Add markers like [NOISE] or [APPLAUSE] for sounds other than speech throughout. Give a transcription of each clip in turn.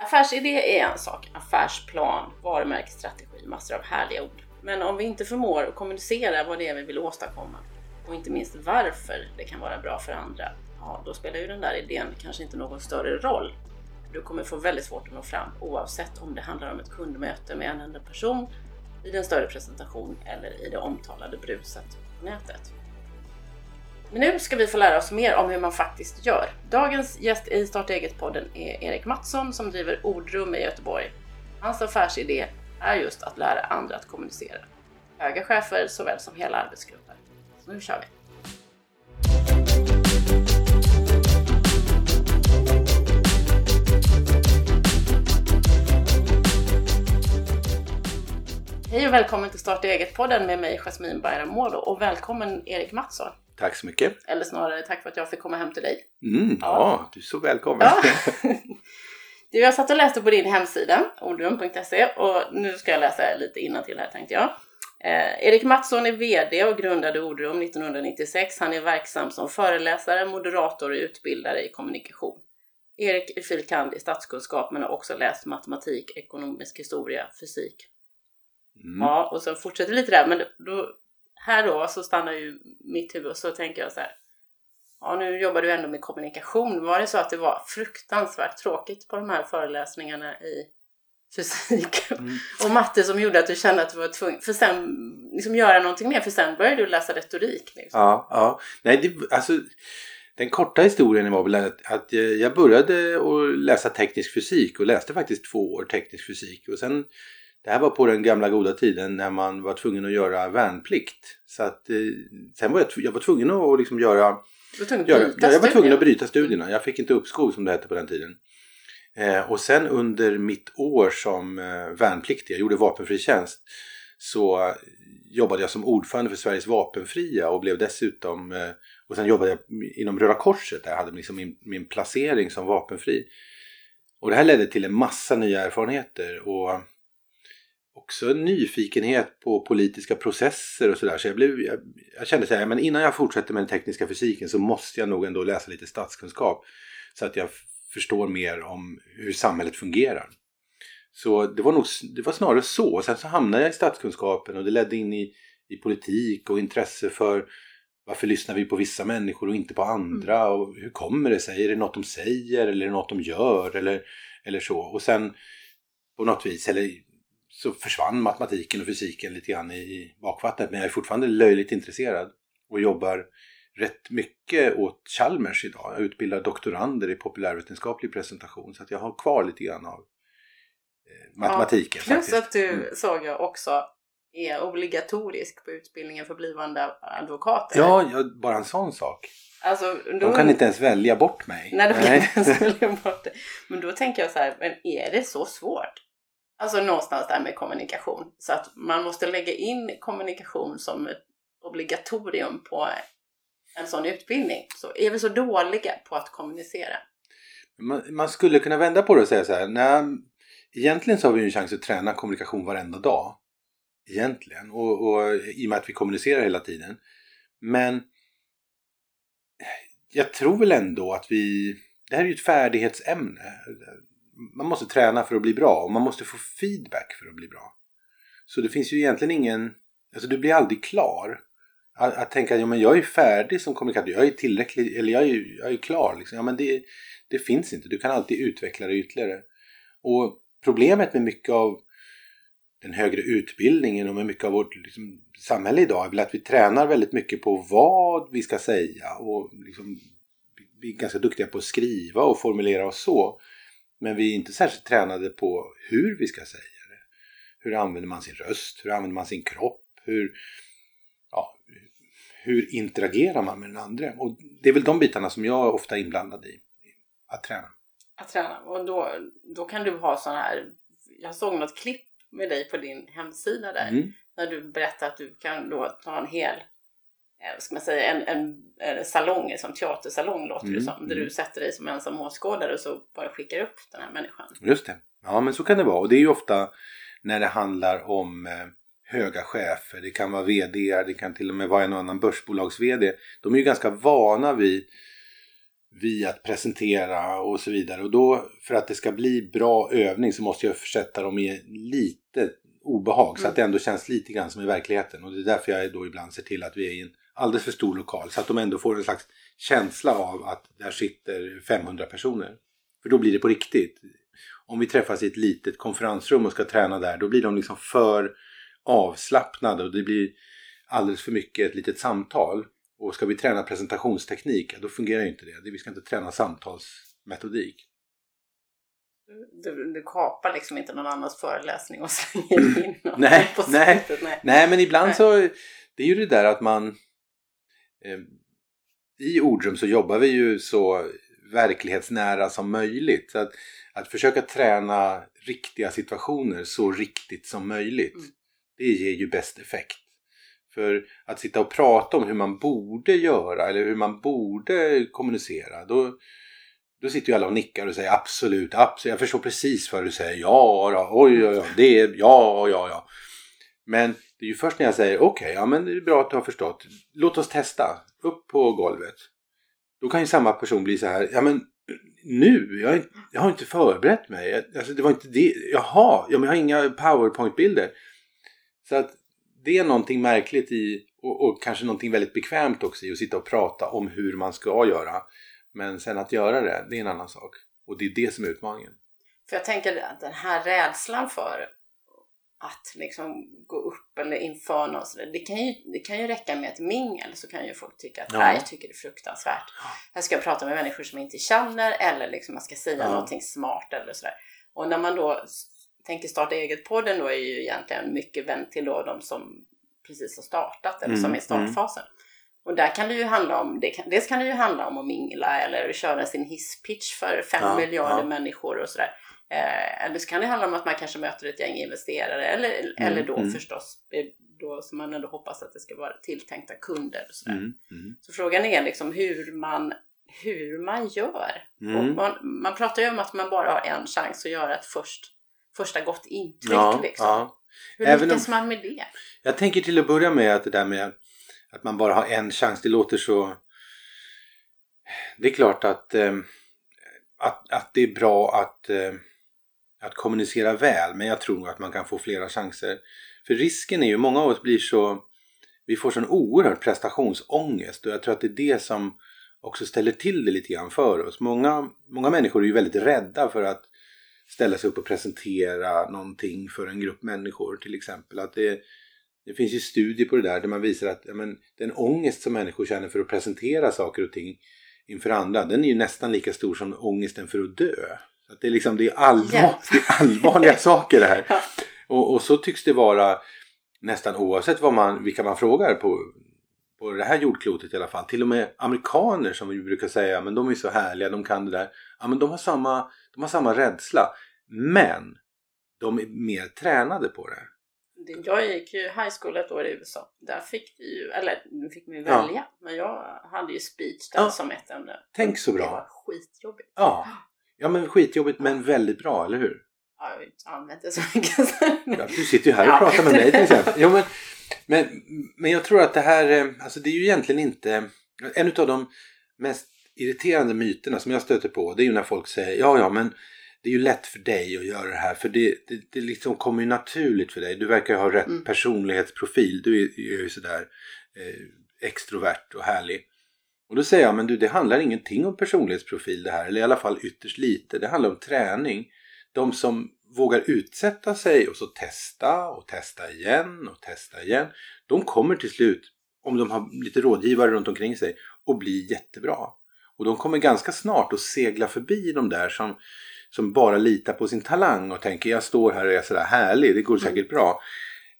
Affärsidé är en sak, affärsplan, varumärkesstrategi, massor av härliga ord. Men om vi inte förmår att kommunicera vad det är vi vill åstadkomma och inte minst varför det kan vara bra för andra, ja, då spelar ju den där idén kanske inte någon större roll. Du kommer få väldigt svårt att nå fram oavsett om det handlar om ett kundmöte med en enda person, i en större presentation eller i det omtalade bruset på nätet. Men nu ska vi få lära oss mer om hur man faktiskt gör. Dagens gäst i Starta eget-podden är Erik Mattsson som driver Ordrum i Göteborg. Hans affärsidé är just att lära andra att kommunicera. Höga chefer såväl som hela arbetsgrupper. Så nu kör vi! Hej och välkommen till Starta eget-podden med mig Jasmine Bayramoglu och välkommen Erik Mattsson. Tack så mycket. Eller snarare tack för att jag fick komma hem till dig. Mm, ja. ja, du är så välkommen. Ja. [LAUGHS] Du, jag satt och läste på din hemsida, ordrum.se, och nu ska jag läsa lite till här tänkte jag. Eh, Erik Mattsson är VD och grundade Ordrum 1996. Han är verksam som föreläsare, moderator och utbildare i kommunikation. Erik är fil. kand. i statskunskap men har också läst matematik, ekonomisk historia, fysik. Mm. Ja, och så fortsätter lite där, men då, här då så stannar ju mitt huvud och så tänker jag så här. Ja, nu jobbar du ändå med kommunikation. Var det så att det var fruktansvärt tråkigt på de här föreläsningarna i fysik mm. och matte som gjorde att du kände att du var tvungen för sen liksom göra någonting mer? För sen började du läsa retorik. Liksom. Ja, ja. Nej, det, alltså den korta historien var väl att, att jag började att läsa teknisk fysik och läste faktiskt två år teknisk fysik och sen det här var på den gamla goda tiden när man var tvungen att göra värnplikt. Så att, eh, sen var jag, jag var tvungen att liksom göra... Tvungen att göra, Jag var tvungen att bryta studierna. Jag fick inte uppskov som det hette på den tiden. Eh, och sen under mitt år som eh, värnpliktig, jag gjorde vapenfri tjänst, så jobbade jag som ordförande för Sveriges vapenfria och blev dessutom eh, och sen jobbade jag inom Röda Korset där jag hade liksom min, min placering som vapenfri. Och det här ledde till en massa nya erfarenheter och också en nyfikenhet på politiska processer och sådär. Så jag, blev, jag, jag kände så här, men innan jag fortsätter med den tekniska fysiken så måste jag nog ändå läsa lite statskunskap. Så att jag förstår mer om hur samhället fungerar. Så det var, nog, det var snarare så. Sen så hamnade jag i statskunskapen och det ledde in i, i politik och intresse för varför lyssnar vi på vissa människor och inte på andra? Mm. Och hur kommer det sig? Är det något de säger eller är det något de gör? Eller, eller så. Och sen på något vis, eller så försvann matematiken och fysiken lite grann i bakvattnet. Men jag är fortfarande löjligt intresserad och jobbar rätt mycket åt Chalmers idag. Jag utbildar doktorander i populärvetenskaplig presentation så att jag har kvar lite grann av eh, matematiken. Ja, plus faktiskt. att du mm. såg jag också är obligatorisk på utbildningen för blivande advokater. Ja, ja bara en sån sak. Alltså, då, de kan inte ens välja bort mig. Nej, de kan inte ens välja bort det. Men då tänker jag så här, men är det så svårt? Alltså någonstans där med kommunikation. Så att man måste lägga in kommunikation som ett obligatorium på en sån utbildning. Så är vi så dåliga på att kommunicera? Man, man skulle kunna vända på det och säga så här. Nej, egentligen så har vi en chans att träna kommunikation varenda dag. Egentligen. Och, och i och med att vi kommunicerar hela tiden. Men jag tror väl ändå att vi... Det här är ju ett färdighetsämne man måste träna för att bli bra och man måste få feedback för att bli bra. Så det finns ju egentligen ingen, alltså du blir aldrig klar. Att, att tänka att ja, men jag är färdig som kommunikatör, jag är tillräcklig, eller jag är, jag är klar. Liksom. Ja, men det, det finns inte, du kan alltid utveckla det ytterligare. Och problemet med mycket av den högre utbildningen och med mycket av vårt liksom, samhälle idag är väl att vi tränar väldigt mycket på vad vi ska säga och liksom, vi är ganska duktiga på att skriva och formulera oss så. Men vi är inte särskilt tränade på hur vi ska säga det. Hur använder man sin röst? Hur använder man sin kropp? Hur, ja, hur interagerar man med den andra? Och det är väl de bitarna som jag är ofta inblandad i. Att träna. Att träna. Och då, då kan du ha sådana här... Jag såg något klipp med dig på din hemsida där. Mm. När du berättade att du kan då ta en hel Eh, ska man säga, en, en, en salong, som teatersalong låter mm, det som. Där mm. du sätter dig som ensam åskådare och så bara skickar upp den här människan. Just det. Ja men så kan det vara. Och det är ju ofta när det handlar om eh, höga chefer. Det kan vara VD, det kan till och med vara en annan börsbolags VD. De är ju ganska vana vid vid att presentera och så vidare. Och då, för att det ska bli bra övning så måste jag försätta dem i lite obehag mm. så att det ändå känns lite grann som i verkligheten. Och det är därför jag då ibland ser till att vi är i en alldeles för stor lokal så att de ändå får en slags känsla av att där sitter 500 personer. För då blir det på riktigt. Om vi träffas i ett litet konferensrum och ska träna där då blir de liksom för avslappnade och det blir alldeles för mycket ett litet samtal. Och ska vi träna presentationsteknik, då fungerar inte det. Vi ska inte träna samtalsmetodik. Du, du kapar liksom inte någon annans föreläsning och [LAUGHS] slänger in [LAUGHS] något nej, på nej, nej. nej, men ibland nej. så det är ju det där att man i Ordrum så jobbar vi ju så verklighetsnära som möjligt. Så att, att försöka träna riktiga situationer så riktigt som möjligt. Mm. Det ger ju bäst effekt. För att sitta och prata om hur man borde göra eller hur man borde kommunicera. Då, då sitter ju alla och nickar och säger absolut, absolut. Jag förstår precis vad du säger. Ja, ja, oj, oj, oj. Det är, ja, ja, ja. Men det är ju först när jag säger okej, okay, ja men det är bra att du har förstått. Låt oss testa. Upp på golvet. Då kan ju samma person bli så här, ja men nu, jag, jag har inte förberett mig. Alltså det var inte det. Jaha, ja, men jag har inga powerpoint-bilder. Så att det är någonting märkligt i och, och, kanske någonting väldigt bekvämt också i att sitta och prata om hur man ska göra. Men sen att göra det, det är en annan sak. Och det är det som är utmaningen. För jag tänker att den här rädslan för att liksom gå upp eller inför någon sådär. Det kan, ju, det kan ju räcka med ett mingel så kan ju folk tycka att ja. nej, jag tycker det är fruktansvärt. Jag ska prata med människor som jag inte känner eller liksom man ska säga ja. någonting smart eller sådär. Och när man då tänker starta eget-podden då är ju egentligen mycket vänt till då de som precis har startat eller mm, som är i startfasen. Mm. Och där kan det ju handla om, det kan, dels kan det ju handla om att mingla eller köra sin hisspitch för fem ja, miljarder ja. människor och sådär. Eh, eller så kan det handla om att man kanske möter ett gäng investerare eller, mm, eller då mm. förstås då som man ändå hoppas att det ska vara tilltänkta kunder. Och sådär. Mm, mm. Så frågan är liksom hur man, hur man gör. Mm. Man, man, pratar ju om att man bara har en chans att göra ett först, första gott intryck. Ja, liksom. ja. Hur Även lyckas om, man med det? Jag tänker till att börja med att det där med att man bara har en chans, det låter så... Det är klart att, eh, att, att det är bra att eh, att kommunicera väl men jag tror att man kan få flera chanser. För risken är ju, många av oss blir så, vi får sån oerhörd prestationsångest och jag tror att det är det som också ställer till det lite grann för oss. Många, många människor är ju väldigt rädda för att ställa sig upp och presentera någonting för en grupp människor till exempel. Att det, det finns ju studier på det där där man visar att ja, men, den ångest som människor känner för att presentera saker och ting inför andra den är ju nästan lika stor som ångesten för att dö. Att det, är liksom, det, är allvar, [LAUGHS] det är allvarliga [LAUGHS] saker det här. Och, och, så tycks det vara nästan oavsett vad man, vilka man frågar på, på det här jordklotet i alla fall. Till och med amerikaner som vi brukar säga, men de är så härliga, de kan det där. Ja men de har samma, de har samma rädsla. Men de är mer tränade på det. Jag gick ju high school ett år i USA. Där fick vi ju, eller nu fick man ju välja. Ja. Men jag hade ju speech där ja. som ett ämne. Tänk så bra. Det var skitjobbigt. Ja. Ja men skitjobbigt men väldigt bra, eller hur? Ja, jag har inte använt det så mycket. ja, du sitter ju här och pratar med mig till exempel. [LAUGHS] Ja, men, men, men jag tror att det här, eh, alltså det är ju egentligen inte, en av de mest irriterande myterna som jag stöter på det är ju när folk säger ja ja men det är ju lätt för dig att göra det här för det, det, det liksom kommer ju naturligt för dig. Du verkar ha rätt mm. personlighetsprofil. Du är, är ju sådär eh, extrovert och härlig. Och då säger jag, men du det handlar ingenting om personlighetsprofil det här, eller i alla fall ytterst lite. Det handlar om träning. De som vågar utsätta sig och så testa och testa igen och testa igen. De kommer till slut, om de har lite rådgivare runt omkring sig, att bli jättebra. Och de kommer ganska snart att segla förbi de där som, som bara litar på sin talang och tänker jag står här och är sådär härlig, det går mm. säkert bra.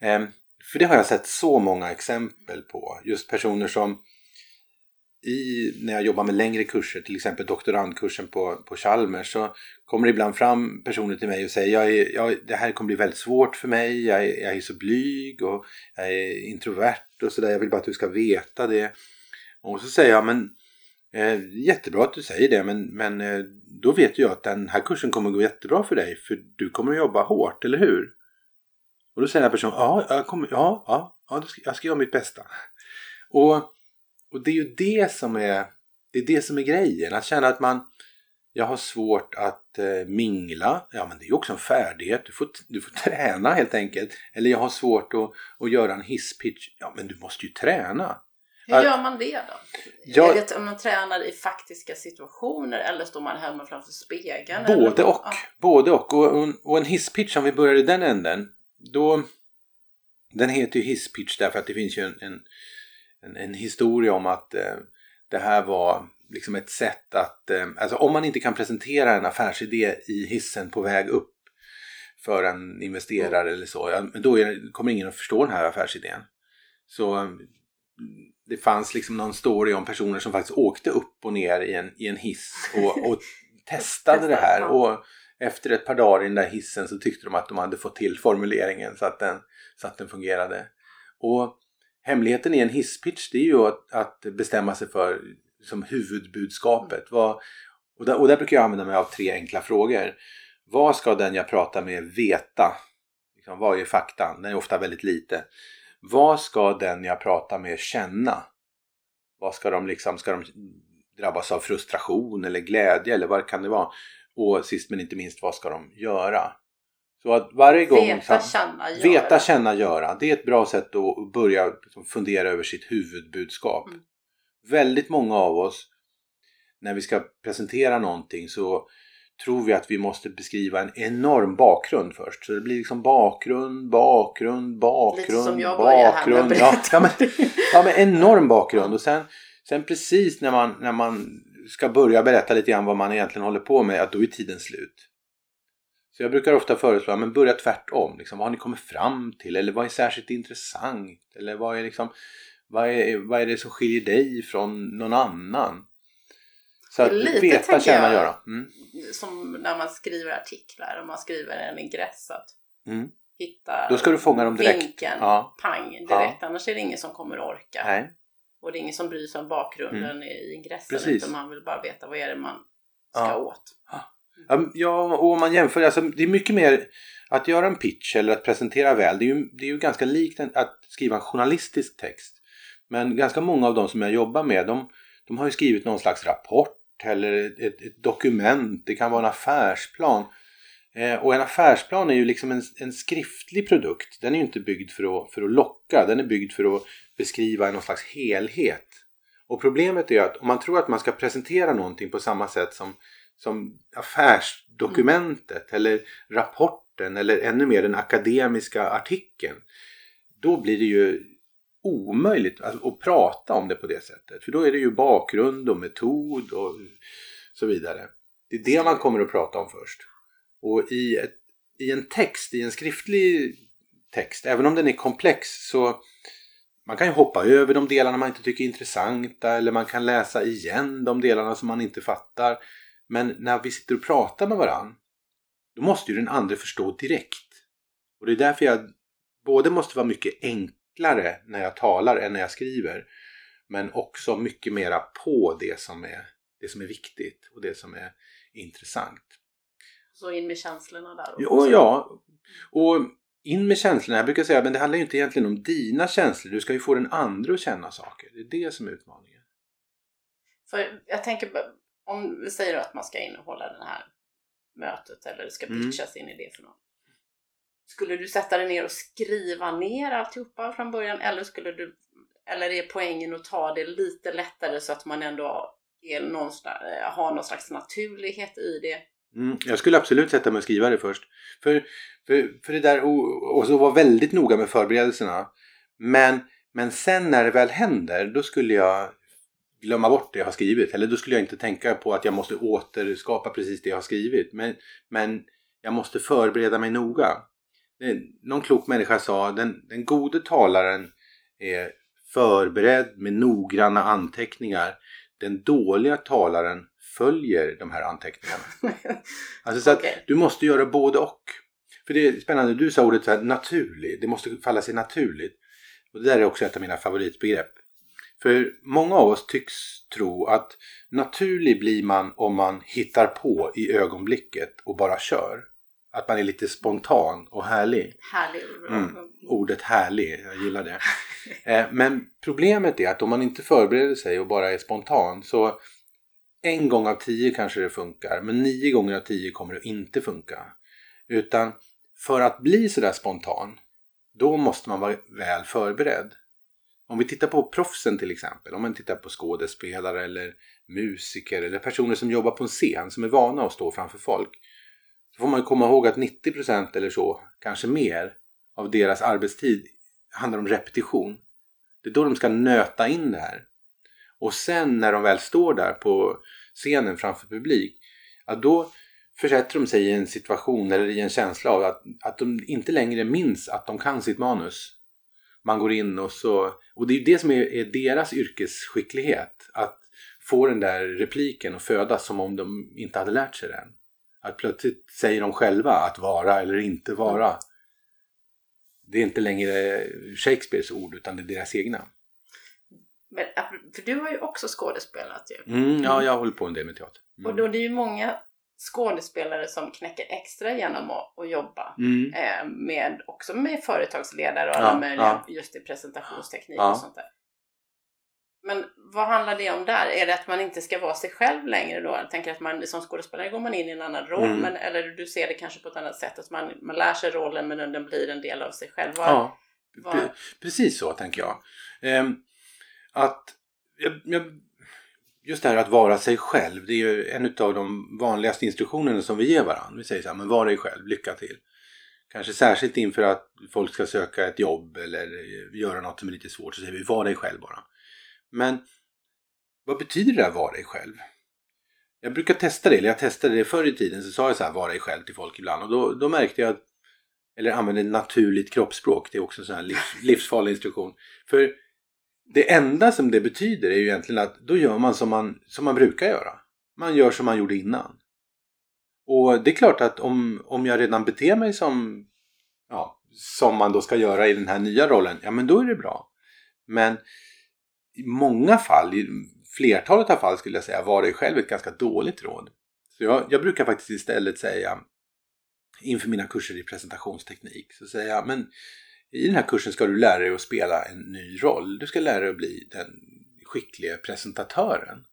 Eh, för det har jag sett så många exempel på. Just personer som i, när jag jobbar med längre kurser, till exempel doktorandkursen på, på Chalmers, så kommer det ibland fram personer till mig och säger jag är, jag, det här kommer bli väldigt svårt för mig, jag är, jag är så blyg och jag är introvert och sådär, jag vill bara att du ska veta det. Och så säger jag, men eh, jättebra att du säger det, men, men eh, då vet jag att den här kursen kommer gå jättebra för dig, för du kommer att jobba hårt, eller hur? Och då säger den här personen, ja, jag, kommer, ja, ja, ja jag ska göra mitt bästa. Och och det är ju det som är Det är det som är grejen, att känna att man jag har svårt att eh, mingla. Ja, men det är ju också en färdighet. Du får, du får [LAUGHS] träna helt enkelt. Eller jag har svårt att, att göra en hisspitch. Ja, men du måste ju träna. Hur gör man det då? Jag, är det om man tränar i faktiska situationer eller står man hemma framför spegeln? Både och. Ja. Både och. Och, och en hisspitch, om vi börjar i den änden. Då, den heter ju hisspitch därför att det finns ju en, en, en, en historia om att eh, det här var liksom ett sätt att, eh, alltså om man inte kan presentera en affärsidé i hissen på väg upp för en investerare mm. eller så, ja, då är, kommer ingen att förstå den här affärsidén. Så det fanns liksom någon story om personer som faktiskt åkte upp och ner i en, i en hiss och, och [LAUGHS] testade det här. Och efter ett par dagar i den där hissen så tyckte de att de hade fått till formuleringen så att den, så att den fungerade. Och hemligheten i en hisspitch det är ju att, att bestämma sig för som huvudbudskapet. Vad, och, där, och där brukar jag använda mig av tre enkla frågor. Vad ska den jag pratar med veta? Liksom, vad är faktan? Den är ofta väldigt lite. Vad ska den jag pratar med känna? Vad ska de liksom, ska de drabbas av frustration eller glädje eller vad kan det vara? Och sist men inte minst, vad ska de göra? Så att varje gång... Veta, känna, göra. Veta, känna, göra. Det är ett bra sätt att börja liksom fundera över sitt huvudbudskap. Mm. Väldigt många av oss, när vi ska presentera någonting så tror vi att vi måste beskriva en enorm bakgrund först. Så det blir liksom bakgrund, bakgrund, bakgrund, Lite som jag bakgrund. Här ja, ja, men, [LAUGHS] ja, men enorm bakgrund. Och sen, sen precis när man, när man ska börja berätta lite grann vad man egentligen håller på med, att då är tiden slut. Så jag brukar ofta föreslå, men börja tvärtom. Liksom, vad har ni kommit fram till? Eller vad är särskilt intressant? Eller vad är, liksom, vad är, vad är det som skiljer dig från någon annan? Så att lite, veta, känna, göra. Mm. Som när man skriver artiklar och man skriver en ingress. Att mm. hitta Då ska du fånga dem direkt. vinkeln, ja. pang, direkt. Ja. Annars är det ingen som kommer orka. Nej. Och det är ingen som bryr sig om bakgrunden mm. i ingressen. Precis. Utan man vill bara veta vad är det man ska ja. åt. Ja, och om man jämför, alltså, det är mycket mer att göra en pitch eller att presentera väl. Det är ju, det är ju ganska likt att skriva en journalistisk text. Men ganska många av de som jag jobbar med, de, de har ju skrivit någon slags rapport eller ett, ett, ett dokument. Det kan vara en affärsplan. Eh, och en affärsplan är ju liksom en, en, skriftlig produkt. Den är ju inte byggd för att, för att locka. Den är byggd för att beskriva någon slags helhet. Och problemet är att om man tror att man ska presentera någonting på samma sätt som, som affärsdokumentet mm. eller rapporten eller ännu mer den akademiska artikeln. Då blir det ju omöjligt att prata om det på det sättet. För då är det ju bakgrund och metod och så vidare. Det är det man kommer att prata om först. Och i, ett, i en text, i en skriftlig text, även om den är komplex så man kan ju hoppa över de delarna man inte tycker är intressanta eller man kan läsa igen de delarna som man inte fattar. Men när vi sitter och pratar med varandra då måste ju den andra förstå direkt. Och det är därför jag både måste vara mycket enklare när jag talar än när jag skriver. Men också mycket mera på det som är, det som är viktigt och det som är intressant. Så in med känslorna där också? Ja, ja. Och in med känslorna. Jag brukar säga men det handlar ju inte egentligen om dina känslor. Du ska ju få den andra att känna saker. Det är det som är utmaningen. För jag tänker, om vi säger att man ska innehålla det här mötet eller det ska mm. pitchas mm. in i det för något. Skulle du sätta dig ner och skriva ner alltihopa från början eller skulle du eller är poängen att ta det lite lättare så att man ändå är någon, har någon slags naturlighet i det? Mm, jag skulle absolut sätta mig och skriva det först. För, för, för det där och, och så vara väldigt noga med förberedelserna. Men, men sen när det väl händer då skulle jag glömma bort det jag har skrivit. Eller då skulle jag inte tänka på att jag måste återskapa precis det jag har skrivit. Men, men jag måste förbereda mig noga någon klok människa sa den, den gode talaren är förberedd med noggranna anteckningar. Den dåliga talaren följer de här anteckningarna. [LAUGHS] Alltså så okay. att du måste göra både och. För det är spännande, du sa ordet så här, naturlig. Det måste falla sig naturligt. Och det där är också ett av mina favoritbegrepp. För många av oss tycks tro att naturlig blir man om man hittar på i ögonblicket och bara kör. Att man är lite spontan och härlig. Härlig. Mm. Ordet härlig, jag gillar det. Eh, men problemet är att om man inte förbereder sig och bara är spontan så en gång av tio kanske det funkar, men nio gånger av tio kommer det inte funka. Utan för att bli sådär spontan, då måste man vara väl förberedd. Om vi tittar på proffsen till exempel, om man tittar på skådespelare eller musiker eller personer som jobbar på en scen som är vana att stå framför folk. Så får man komma ihåg att 90% eller så, kanske mer, av deras arbetstid handlar om repetition. Det är då de ska nöta in det här. Och sen när de väl står där på scenen framför publik, ja då försätter de sig i en situation eller i en känsla av att, att de inte längre minns att de kan sitt manus. Man går in och så, och det är det som är, är deras yrkesskicklighet. Att få den där repliken och födas som om de inte hade lärt sig den. Att plötsligt säger de själva att vara eller inte vara. Det är inte längre Shakespeares ord utan det är deras egna. Men, för du har ju också skådespelat ju. Mm, ja, jag håller på en del med teater. Mm. Och då det är ju många skådespelare som knäcker extra genom att, att jobba Mm. eh, med, också med företagsledare och Ja, alla möjliga, ja. just i presentationsteknik Ja. och sånt där. Men vad handlar det om där? Är det att man inte ska vara sig själv längre då? Jag tänker att man som skådespelare går man in i en annan roll, Mm. men, eller du ser det kanske på ett annat sätt, att man, man lär sig rollen men den, blir en del av sig själv. Vad, Ja, vad, pre- precis så tänker jag. Ehm, att jag, jag, just det här att vara sig själv, det är ju en av de vanligaste instruktionerna som vi ger varandra. Vi säger så här, men var dig själv, lycka till. Kanske särskilt inför att folk ska söka ett jobb eller göra något som är lite svårt så säger vi var dig själv bara. Men vad betyder det att vara dig själv? Jag brukar testa det, eller jag testade det förr i tiden så sa jag så här, var dig själv till folk ibland och då, då märkte jag att eller använde naturligt kroppsspråk, det är också en sån här livs, livsfarlig instruktion. För det enda som det betyder är ju egentligen att då gör man som man, som man brukar göra. Man gör som man gjorde innan. Och det är klart att om, om jag redan beter mig som, ja, som man då ska göra i den här nya rollen, ja men då är det bra. Men i många fall, i flertalet av fall skulle jag säga, var dig själv ett ganska dåligt råd. Så jag, jag brukar faktiskt istället säga inför mina kurser i presentationsteknik så säger jag men i den här kursen ska du lära dig att spela en ny roll. Du ska lära dig att bli den skickliga presentatören.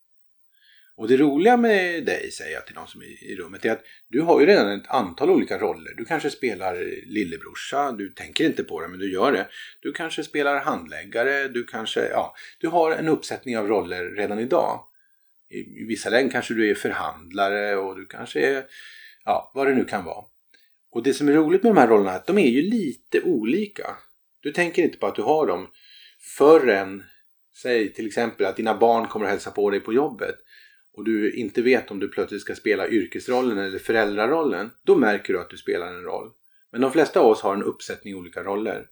Och det roliga med dig, säger jag till de som är i rummet, är att du har ju redan ett antal olika roller. Du kanske spelar lillebrorsa, du tänker inte på det men du gör det. Du kanske spelar handläggare, du kanske, ja, du har en uppsättning av roller redan idag. I, i vissa lägen kanske du är förhandlare och du kanske är, ja, vad det nu kan vara. Och det som är roligt med de här rollerna är att de är ju lite olika. Du tänker inte på att du har dem förrän, säg till exempel att dina barn kommer att hälsa på dig på jobbet och du inte vet om du plötsligt ska spela yrkesrollen eller föräldrarollen. Då märker du att du spelar en roll. Men de flesta av oss har en uppsättning olika roller.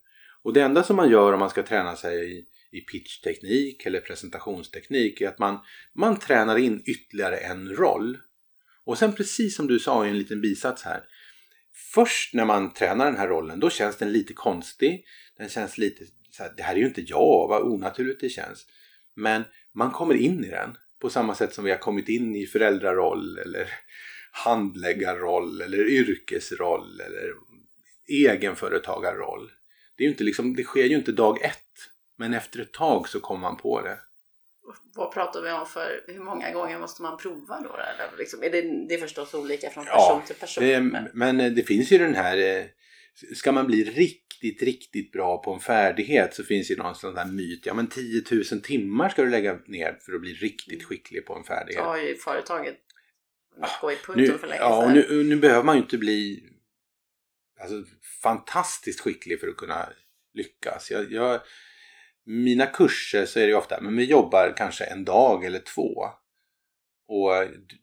Och det enda som man gör om man ska träna sig i, i pitchteknik eller presentationsteknik är att man, man tränar in ytterligare en roll. Och sen precis som du sa i en liten bisats här först när man tränar den här rollen då känns den lite konstig. Den känns lite så här, det här är ju inte jag, vad onaturligt det känns. Men man kommer in i den på samma sätt som vi har kommit in i föräldraroll eller handläggarroll eller yrkesroll eller egenföretagarroll. Det, är ju inte liksom, det sker ju inte dag ett. Men efter ett tag så kommer man på det vad pratar vi om för hur många gånger måste man prova då? Eller liksom, är det, det är förstås olika från person Ja, till person. Det, men, men eh, det finns ju den här, eh, ska man bli riktigt, riktigt bra på en färdighet så finns ju någon sån där myt, ja men 10 000 timmar ska du lägga ner för att bli riktigt skicklig på en färdighet. har ju företaget gå i punkten för länge ja, och nu, nu behöver man ju inte bli alltså, fantastiskt skicklig för att kunna lyckas. Jag, jag, mina kurser så är det ofta, men vi jobbar kanske en dag eller två. Och du,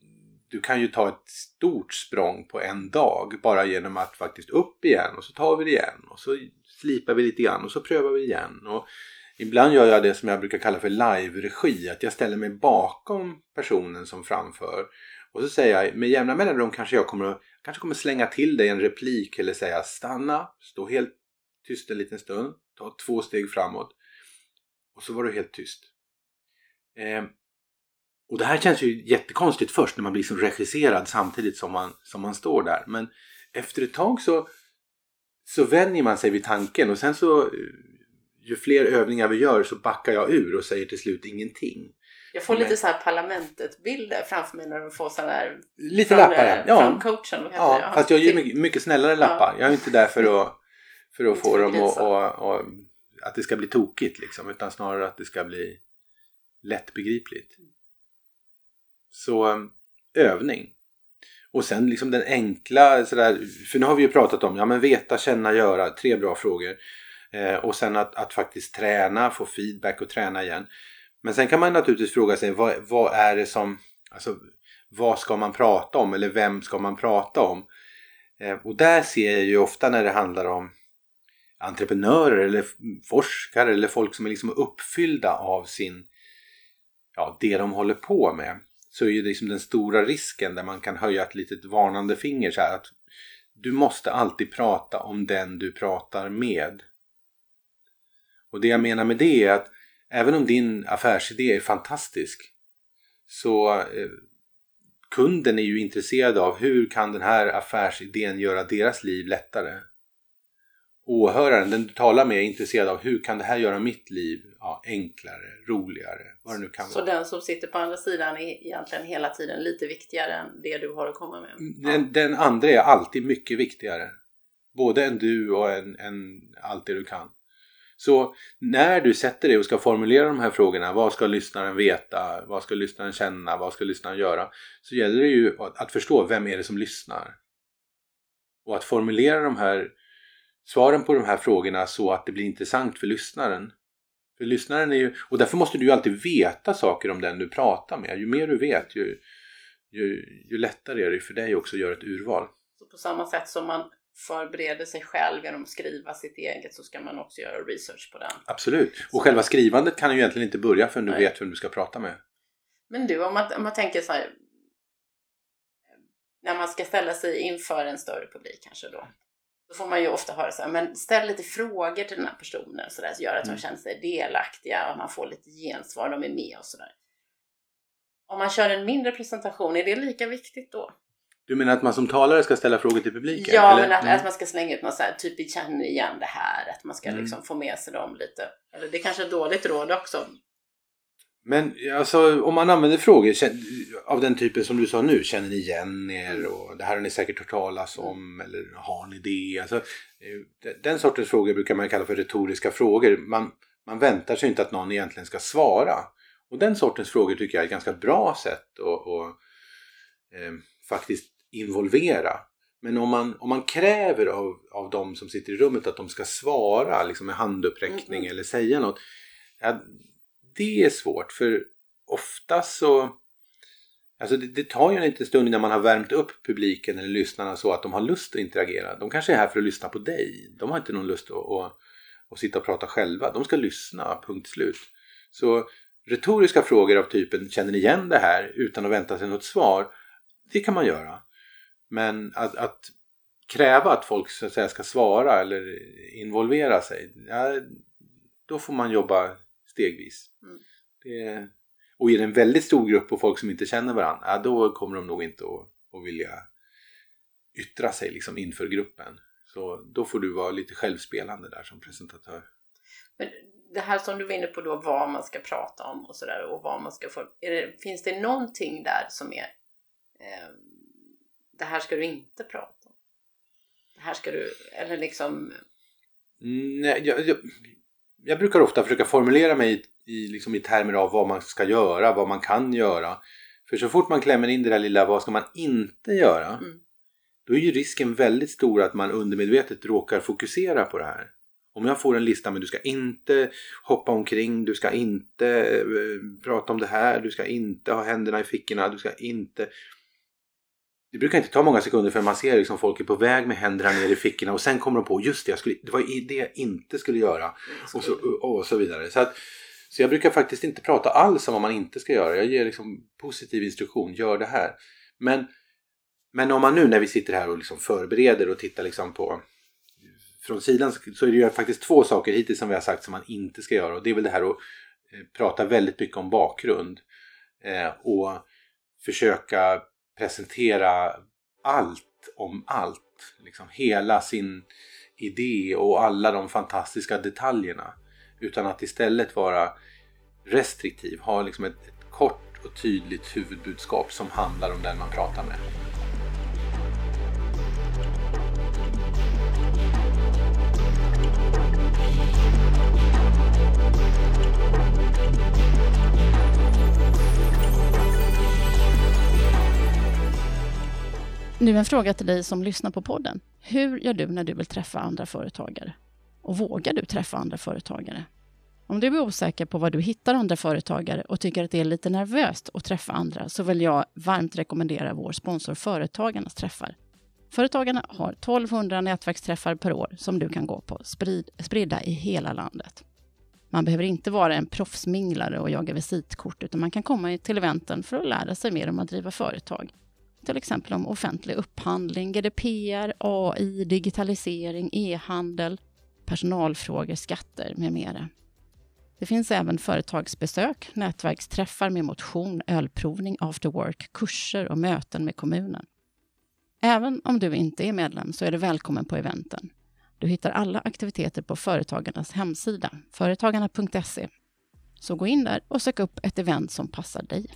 du kan ju ta ett stort språng på en dag bara genom att faktiskt upp igen och så tar vi det igen och så slipar vi lite grann och så prövar vi igen. Och ibland gör jag det som jag brukar kalla för live-regi, att jag ställer mig bakom personen som framför och så säger jag med jämna mellanrum kanske jag kommer, att- kanske kommer slänga till dig en replik eller säga stanna, stå helt tyst en liten stund, ta två steg framåt och så var du helt tyst. Eh, och det här känns ju jättekonstigt först när man blir som regisserad samtidigt som man, som man står där. Men efter ett tag så, så vänjer man sig vid tanken och sen så eh, ju fler övningar vi gör så backar jag ur och säger till slut ingenting. Jag får lite så här parlamentet-bilder framför mig när de får sådana här... Lite från, lappar, ja. Från coachen. vad heter Ja, det? fast jag ger till- mycket, mycket snällare lappar. Jag är inte där för att, för att [LAUGHS] få dem att, att det ska bli tokigt liksom, utan snarare att det ska bli lättbegripligt. Så eh, övning. Och sen liksom den enkla, sådär, för nu har vi ju pratat om, ja men veta, känna, göra, tre bra frågor. Eh, och sen att, att faktiskt träna, få feedback och träna igen. Men sen kan man naturligtvis fråga sig, vad, vad är det som, alltså vad ska man prata om eller vem ska man prata om? Eh, och där ser jag ju ofta när det handlar om entreprenörer eller forskare eller folk som är liksom uppfyllda av sin, ja, det de håller på med. Så är ju liksom den stora risken där man kan höja ett litet varnande finger så här att du måste alltid prata om den du pratar med. Och det jag menar med det är att även om din affärsidé är fantastisk så eh, kunden är ju intresserad av hur kan den här affärsidén göra deras liv lättare. Åhöraren, den du talar med, är intresserad av hur kan det här göra mitt liv ja, enklare, roligare, vad det nu kan Så vara. den som sitter på andra sidan är egentligen hela tiden lite viktigare än det du har att komma med. Den, den andra är alltid mycket viktigare. Både än du och en, en allt det du kan. Så när du sätter dig och ska formulera de här frågorna, vad ska lyssnaren veta, vad ska lyssnaren känna, vad ska lyssnaren göra? Så gäller det ju att, att förstå vem är det som lyssnar. Och att formulera de här svaren på de här frågorna så att det blir intressant för lyssnaren. För lyssnaren är ju, och därför måste du ju alltid veta saker om den du pratar med. Ju mer du vet, ju, ju, ju lättare är det för dig också att göra ett urval. Så på samma sätt som man förbereder sig själv genom att skriva sitt eget så ska man också göra research på den. Absolut. Och själva skrivandet kan ju egentligen inte börja förrän du Nej. vet vem du ska prata med. Men du, om man, om man tänker så här. När man ska ställa sig inför en större publik kanske då. Då får man ju ofta höra så här, men ställ lite frågor till den här personen så där, så gör att de Mm. känner sig delaktiga och man får lite gensvar, de är med och sådär. Om man kör en mindre presentation, är det lika viktigt då? Du menar att man som talare ska ställa frågor till publiken? Ja, eller? men att, Mm. att man ska slänga ut något så här, typ känner igen det här, att man ska Mm. liksom få med sig dem lite. Eller det är kanske är dåligt råd också. Men alltså om man använder frågor av den typen som du sa nu, känner ni igen er och det här har ni säkert hört talas om eller har ni det? Alltså, eh, den sortens frågor brukar man kalla för retoriska frågor. Man, man väntar sig inte att någon egentligen ska svara. Och den sortens frågor tycker jag är ett ganska bra sätt att, att eh, faktiskt involvera. Men om man, om man kräver av, av de som sitter i rummet att de ska svara liksom med handuppräckning Mm, mm. eller säga något. Ja, det är svårt för ofta så Alltså det, det tar ju en liten stund innan man har värmt upp publiken eller lyssnarna så att de har lust att interagera. De kanske är här för att lyssna på dig. De har inte någon lust att, att, att sitta och prata själva. De ska lyssna, punkt slut. Så retoriska frågor av typen Känner ni igen det här? utan att vänta sig något svar. Det kan man göra. Men att, att kräva att folk så att säga, ska svara eller involvera sig. Ja, då får man jobba stegvis. Mm. Det, och är det en väldigt stor grupp på folk som inte känner varandra, ja, då kommer de nog inte att, att vilja yttra sig liksom inför gruppen. Så då får du vara lite självspelande där som presentatör. Men det här som du var inne på då, vad man ska prata om och sådär och vad man ska få. Det, finns det någonting där som är eh, det här ska du inte prata om? Det här ska du, eller liksom Mm, nej, jag, jag, jag brukar ofta försöka formulera mig i, i, liksom i termer av vad man ska göra, vad man kan göra. För så fort man klämmer in det där lilla vad ska man inte göra, Mm. då är ju risken väldigt stor att man undermedvetet råkar fokusera på det här. Om jag får en lista med du ska inte hoppa omkring, du ska inte eh, prata om det här, du ska inte ha händerna i fickorna, du ska inte... Det brukar inte ta många sekunder förrän man ser liksom folk är på väg med händerna ner i fickorna och sen kommer de på just det, jag skulle, det var det jag inte skulle göra och så, och så vidare. Så, att, så jag brukar faktiskt inte prata alls om vad man inte ska göra. Jag ger liksom positiv instruktion, gör det här. Men, men om man nu när vi sitter här och liksom förbereder och tittar liksom på från sidan så är det ju faktiskt två saker hittills som vi har sagt som man inte ska göra och det är väl det här att eh, prata väldigt mycket om bakgrund eh, och försöka presentera allt om allt. Liksom hela sin idé och alla de fantastiska detaljerna. Utan att istället vara restriktiv, ha liksom ett, ett kort och tydligt huvudbudskap som handlar om den man pratar med. Nu en fråga till dig som lyssnar på podden. Hur gör du när du vill träffa andra företagare? Och vågar du träffa andra företagare? Om du är osäker på var du hittar andra företagare och tycker att det är lite nervöst att träffa andra så vill jag varmt rekommendera vår sponsor Företagarnas träffar. Företagarna har 1200 nätverksträffar per år som du kan gå på, sprid, spridda i hela landet. Man behöver inte vara en proffsminglare och jaga visitkort utan man kan komma till eventen för att lära sig mer om att driva företag till exempel om offentlig upphandling, GDPR, AI, digitalisering, e-handel, personalfrågor, skatter med mera. Det finns även företagsbesök, nätverksträffar med motion, ölprovning, after work, kurser och möten med kommunen. Även om du inte är medlem så är du välkommen på eventen. Du hittar alla aktiviteter på Företagarnas hemsida, företagarna.se. Så gå in där och sök upp ett event som passar dig.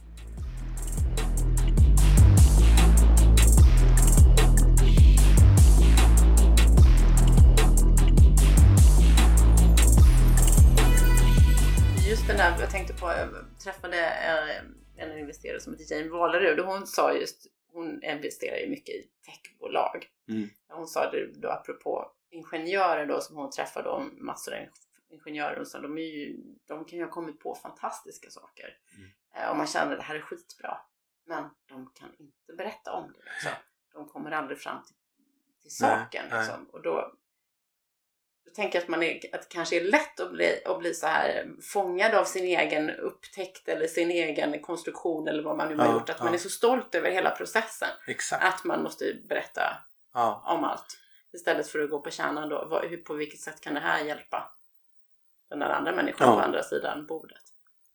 Just den där, jag tänkte på, jag träffade en investerare som heter Jane Walerud och hon sa just, hon investerar ju mycket i techbolag. Mm. Hon sa det då apropå ingenjörer då som hon träffade om massor av ingenjörer och så, de, ju, de kan ju ha kommit på fantastiska saker. Mm. Eh, och man känner att det här är skitbra. Men de kan inte berätta om det. Liksom. De kommer aldrig fram till, till saken. Nej, liksom. Och då jag tänker att, man är, att det kanske är lätt att bli, att bli så här fångad av sin egen upptäckt eller sin egen konstruktion eller vad man nu har gjort. Att ja. man är så stolt över hela processen. Exakt. Att man måste berätta ja. om allt. Istället för att gå på kärnan då. Vad, hur, på vilket sätt kan det här hjälpa den där andra människan på andra sidan bordet?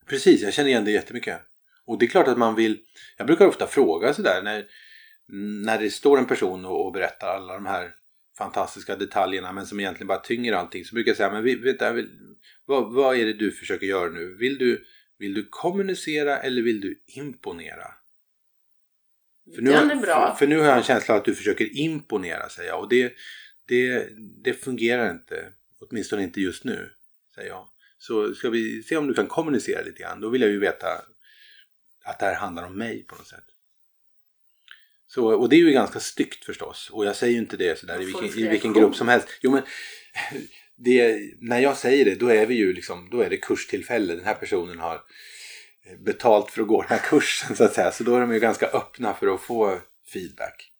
Precis, jag känner igen det jättemycket. Och det är klart att man vill, jag brukar ofta fråga sådär när, när det står en person och, och berättar alla de här fantastiska detaljerna men som egentligen bara tynger allting så brukar jag säga men vänta, vad, vad är det du försöker göra nu? Vill du, vill du kommunicera eller vill du imponera? För nu, Den är bra. För, för, nu har jag en känsla att du försöker imponera säger jag och det, det, det fungerar inte. Åtminstone inte just nu, säger jag. Så ska vi se om du kan kommunicera lite grann. Då vill jag ju veta att det här handlar om mig på något sätt. Så, och det är ju ganska styggt förstås. Och jag säger ju inte det sådär i vilken, i vilken grupp som helst. Jo men [LAUGHS] det, när jag säger det då är vi ju liksom, då är det kurstillfälle. Den här personen har betalt för att gå den här [LAUGHS] kursen så att säga. Så då är de ju ganska öppna för att få feedback.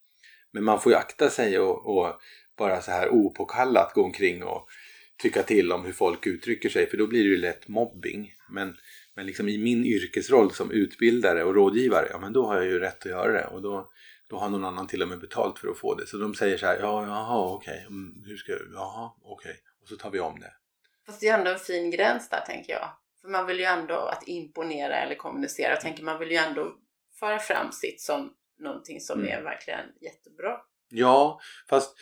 Men man får ju akta sig och, och bara så här opåkallat gå omkring och tycka till om hur folk uttrycker sig för då blir det ju lätt mobbing. Men, men liksom i min yrkesroll som utbildare och rådgivare, ja men då har jag ju rätt att göra det och då, då har någon annan till och med betalt för att få det. Så de säger så här, ja, jaha, okej, okay. Mm, hur ska jag, jaha, okej. Okay. Och så tar vi om det. Fast det är ändå en fin gräns där tänker jag. För man vill ju ändå att imponera eller kommunicera. Jag tänker man vill ju ändå föra fram sitt som någonting som mm. är verkligen jättebra. Ja, fast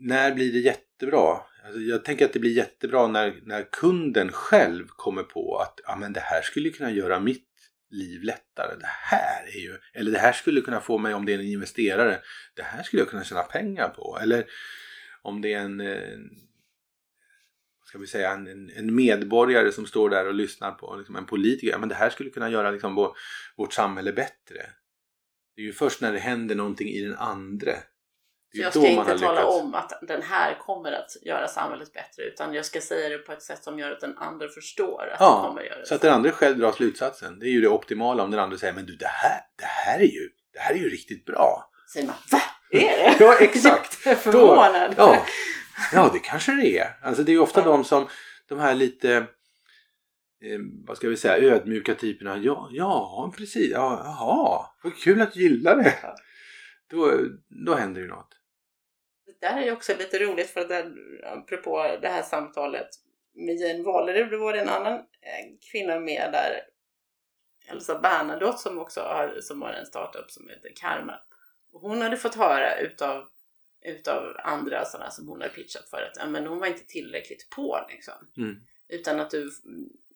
när blir det jättebra? Alltså jag tänker att det blir jättebra när, när kunden själv kommer på att ja, men det här skulle kunna göra mitt liv lättare. Det här är ju, eller det här skulle kunna få mig om det är en investerare, det här skulle jag kunna tjäna pengar på. Eller om det är en, ska vi säga, en, en, medborgare som står där och lyssnar på liksom en politiker. Men det här skulle kunna göra liksom vår, vårt samhälle bättre. Det är ju först när det händer någonting i den andre så jag ska inte tala om att den här kommer att göra samhället bättre utan jag ska säga det på ett sätt som gör att den andra förstår att ja, det kommer att göra det. Så att den andra själv drar slutsatsen. Det är ju det optimala om den andra säger men du det här, det här är ju, det här är ju riktigt bra. Säger man va? Är det? [LAUGHS] ja exakt. [LAUGHS] Jag är förvånad. Då, ja. ja det kanske det är. Alltså det är ju ofta de som, de här lite eh, vad ska vi säga, ödmjuka typerna. Ja, ja precis. Ja, jaha, vad kul att du gillar det. Då, då händer ju något det där är också lite roligt för att den, apropå det här samtalet med Jane Walerud, då var det en annan eh, kvinna med där, Elsa Bernadotte som också har, som har en startup som heter Karma. Och hon hade fått höra utav, utav andra sådana som hon hade pitchat för att men hon var inte tillräckligt på liksom. Mm. Utan att du,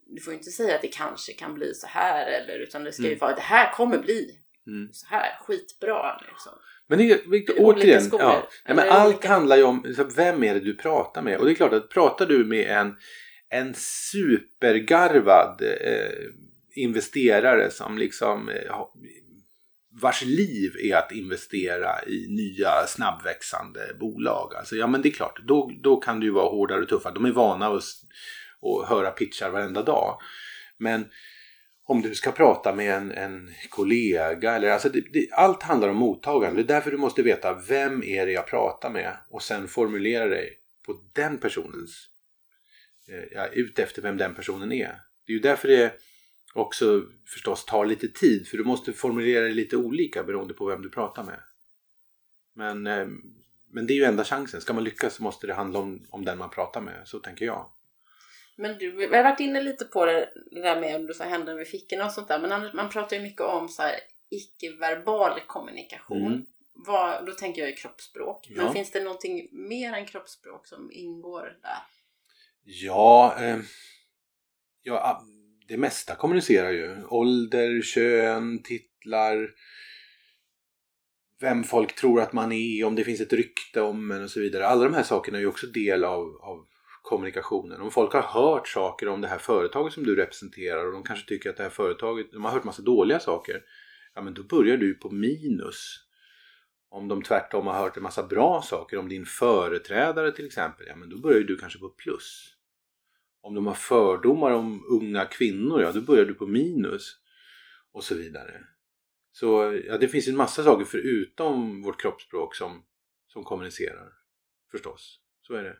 du får inte säga att det kanske kan bli så här eller utan det ska ju Mm. vara det här kommer bli Mm. så här skitbra. Liksom. Men det, är- Victor, återigen, skolor, ja, nej, men allt olika- handlar ju om så, vem är det du pratar med. Och det är klart att pratar du med en, en supergarvad eh, investerare som liksom eh, vars liv är att investera i nya snabbväxande bolag. Alltså, ja men det är klart, då, då kan det ju vara hårdare och tuffare. De är vana att, att höra pitchar varenda dag. Men om du ska prata med en, en kollega eller alltså det, det, allt handlar om mottagande. Det är därför du måste veta vem är det jag pratar med och sen formulera dig på den personens eh, ja, ut efter vem den personen är. Det är ju därför det också förstås tar lite tid för du måste formulera dig lite olika beroende på vem du pratar med. Men, eh, men det är ju enda chansen. Ska man lyckas så måste det handla om, om den man pratar med. Så tänker jag. Men du, vi har varit inne lite på det, det där med om du sa händerna vid fickorna och sånt där. Men man pratar ju mycket om så icke-verbal kommunikation. Mm. Vad, då tänker jag ju kroppsspråk. Men Ja. finns det någonting mer än kroppsspråk som ingår där? Ja, eh, ja, ah, det mesta kommunicerar ju. Ålder, kön, titlar, vem folk tror att man är, om det finns ett rykte om en och så vidare. Alla de här sakerna är ju också del av, av kommunikationen. Om folk har hört saker om det här företaget som du representerar och de kanske tycker att det här företaget, de har hört massa dåliga saker. Ja men då börjar du på minus. Om de tvärtom har hört en massa bra saker om din företrädare till exempel, ja men då börjar du kanske på plus. Om de har fördomar om unga kvinnor, ja då börjar du på minus. Och så vidare. Så ja, det finns en massa saker förutom vårt kroppsspråk som, som kommunicerar. Förstås, så är det.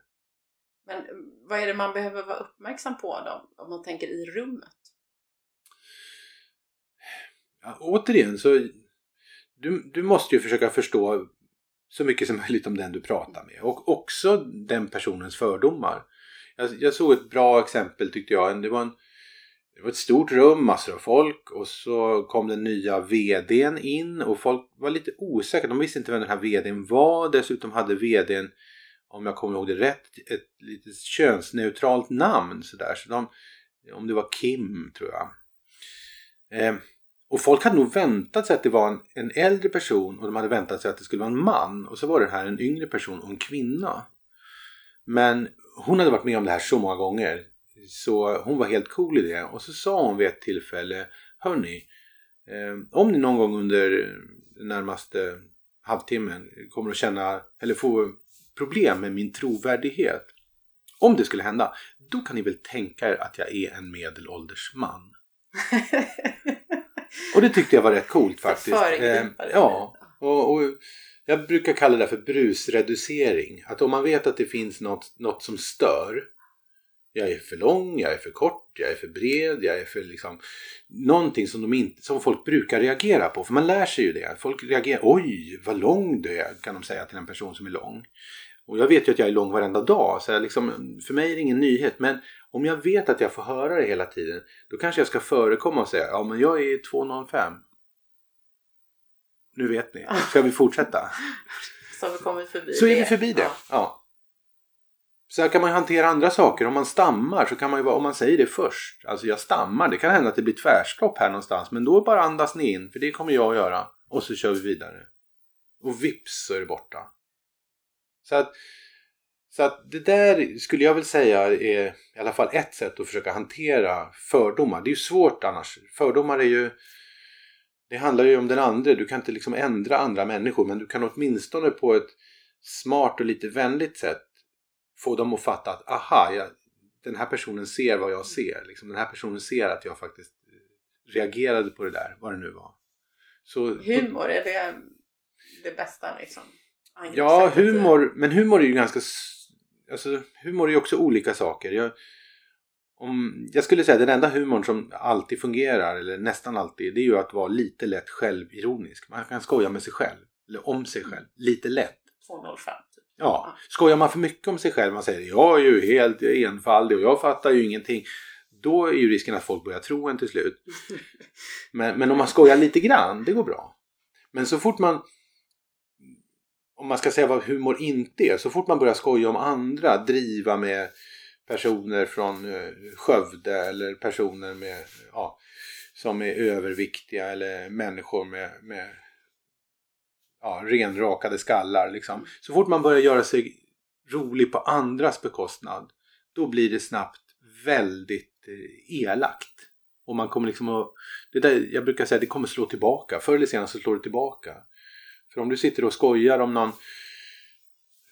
Men eh, vad är det man behöver vara uppmärksam på då? Om man tänker i rummet? Ja, återigen så du, du måste ju försöka förstå så mycket som möjligt om den du pratar med och också den personens fördomar. Jag, jag såg ett bra exempel tyckte jag. Det var, en, det var ett stort rum, massor av folk och så kom den nya VDn in och folk var lite osäkra. De visste inte vem den här VDn var. Dessutom hade VDn, om jag kommer ihåg det rätt, ett lite könsneutralt namn sådär. Så de, om det var Kim tror jag. Eh, och folk hade nog väntat sig att det var en, en äldre person och de hade väntat sig att det skulle vara en man. Och så var det här en yngre person och en kvinna. Men hon hade varit med om det här så många gånger. Så hon var helt cool i det. Och så sa hon vid ett tillfälle Hörni, eh, om ni någon gång under närmaste halvtimmen kommer att känna eller få problem med min trovärdighet. Om det skulle hända, då kan ni väl tänka er att jag är en medelålders man. [LAUGHS] Och det tyckte jag var rätt coolt faktiskt. Eh, ja, och, och jag brukar kalla det för brusreducering. Att om man vet att det finns något, något som stör. Jag är för lång, jag är för kort, jag är för bred, jag är för liksom... Någonting som, de inte, som folk brukar reagera på. För man lär sig ju det. Folk reagerar, oj vad lång du är kan de säga till en person som är lång. Och jag vet ju att jag är lång varenda dag. Så liksom, för mig är det ingen nyhet. Men om jag vet att jag får höra det hela tiden. Då kanske jag ska förekomma och säga, ja men jag är 2,05. Nu vet ni. Ska vi fortsätta? [LAUGHS] Så har vi kommit förbi Så är vi förbi det. Ja. Ja. Så här kan man ju hantera andra saker. Om man stammar så kan man ju vara, om man säger det först. Alltså jag stammar, det kan hända att det blir tvärstopp här någonstans. Men då bara andas ni in, för det kommer jag att göra. Och så kör vi vidare. Och vips så är det borta. Så att, så att det där skulle jag väl säga är i alla fall ett sätt att försöka hantera fördomar. Det är ju svårt annars. Fördomar är ju det handlar ju om den andra. Du kan inte liksom ändra andra människor men du kan åtminstone på ett smart och lite vänligt sätt få dem att fatta att aha, jag, den här personen ser vad jag ser. Liksom, den här personen ser att jag faktiskt reagerade på det där, vad det nu var. Så, Humor, är det det bästa liksom? Ja, humor. Men humor är ju ganska... Alltså, humor är ju också olika saker. Jag, om, jag skulle säga att den enda humorn som alltid fungerar, eller nästan alltid, det är ju att vara lite lätt självironisk. Man kan skoja med sig själv. Eller om sig själv. Lite lätt. 205 typ. Ja, skojar man för mycket om sig själv, man säger jag är ju helt enfaldig och jag fattar ju ingenting. Då är ju risken att folk börjar tro en till slut. [LAUGHS] Men, men om man skojar lite grann, det går bra. Men så fort man om man ska säga vad humor inte är, så fort man börjar skoja om andra, driva med, personer från eh, Skövde eller personer med, ja, som är överviktiga eller människor med, med ja, renrakade skallar. Liksom. Så fort man börjar göra sig rolig på andras bekostnad då blir det snabbt väldigt eh, elakt. Och man kommer liksom att, det där, jag brukar säga att det kommer slå tillbaka. Förr eller senare så slår det tillbaka. För om du sitter och skojar om någon,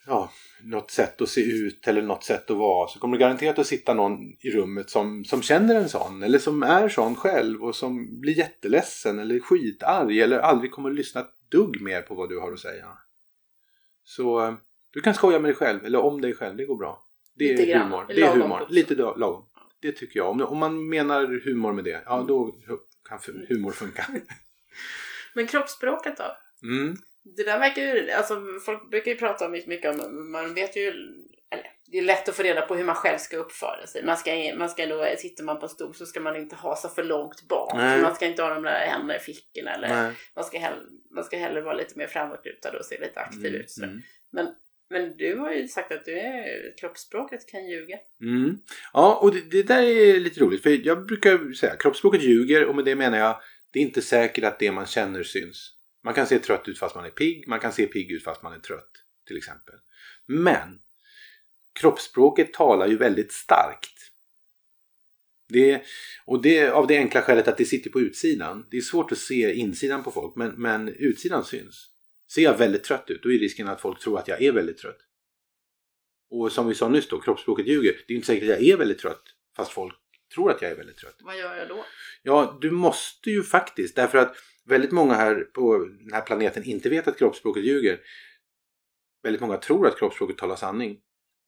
ja, något sätt att se ut eller något sätt att vara så kommer det garanterat att sitta någon i rummet som, som känner en sån eller som är sån själv och som blir jätteledsen eller skitarg eller aldrig kommer att lyssna ett dugg mer på vad du har att säga. Så eh, du kan skoja med dig själv eller om dig själv, det går bra. Det Lite är grann. humor. Det är Lagom humor. också. Lite lagom. Det tycker jag. Om, om man menar humor med det, ja då kan f- humor funka. [LAUGHS] Men kroppsspråket då? Mm. Det där verkar ju, alltså folk brukar ju prata mycket, mycket om, man vet ju, det är lätt att få reda på hur man själv ska uppföra sig. Man ska, man ska då, sitter man på en stol så ska man inte ha sig för långt bak. Nej. Man ska inte ha de där händerna i fickorna eller Nej. man ska, hell, man ska hellre vara lite mer framåtlutad och se lite aktiv Mm, ut. sådär. mm. Men, men du har ju sagt att du är, kroppsspråket kan ljuga. Mm. Ja, och det, det där är lite roligt. För jag brukar säga kroppsspråket ljuger och med det menar jag det är inte säkert att det man känner syns. Man kan se trött ut fast man är pigg. Man kan se pigg ut fast man är trött. Till exempel. Men kroppsspråket talar ju väldigt starkt. Det, och det av det enkla skälet att det sitter på utsidan. Det är svårt att se insidan på folk men, men utsidan syns. Ser jag väldigt trött ut då är risken att folk tror att jag är väldigt trött. Och som vi sa nyss då, kroppsspråket ljuger. Det är inte säkert att jag är väldigt trött fast folk tror att jag är väldigt trött. Vad gör jag då? Ja, du måste ju faktiskt därför att väldigt många här på den här planeten inte vet att kroppsspråket ljuger. Väldigt många tror att kroppsspråket talar sanning.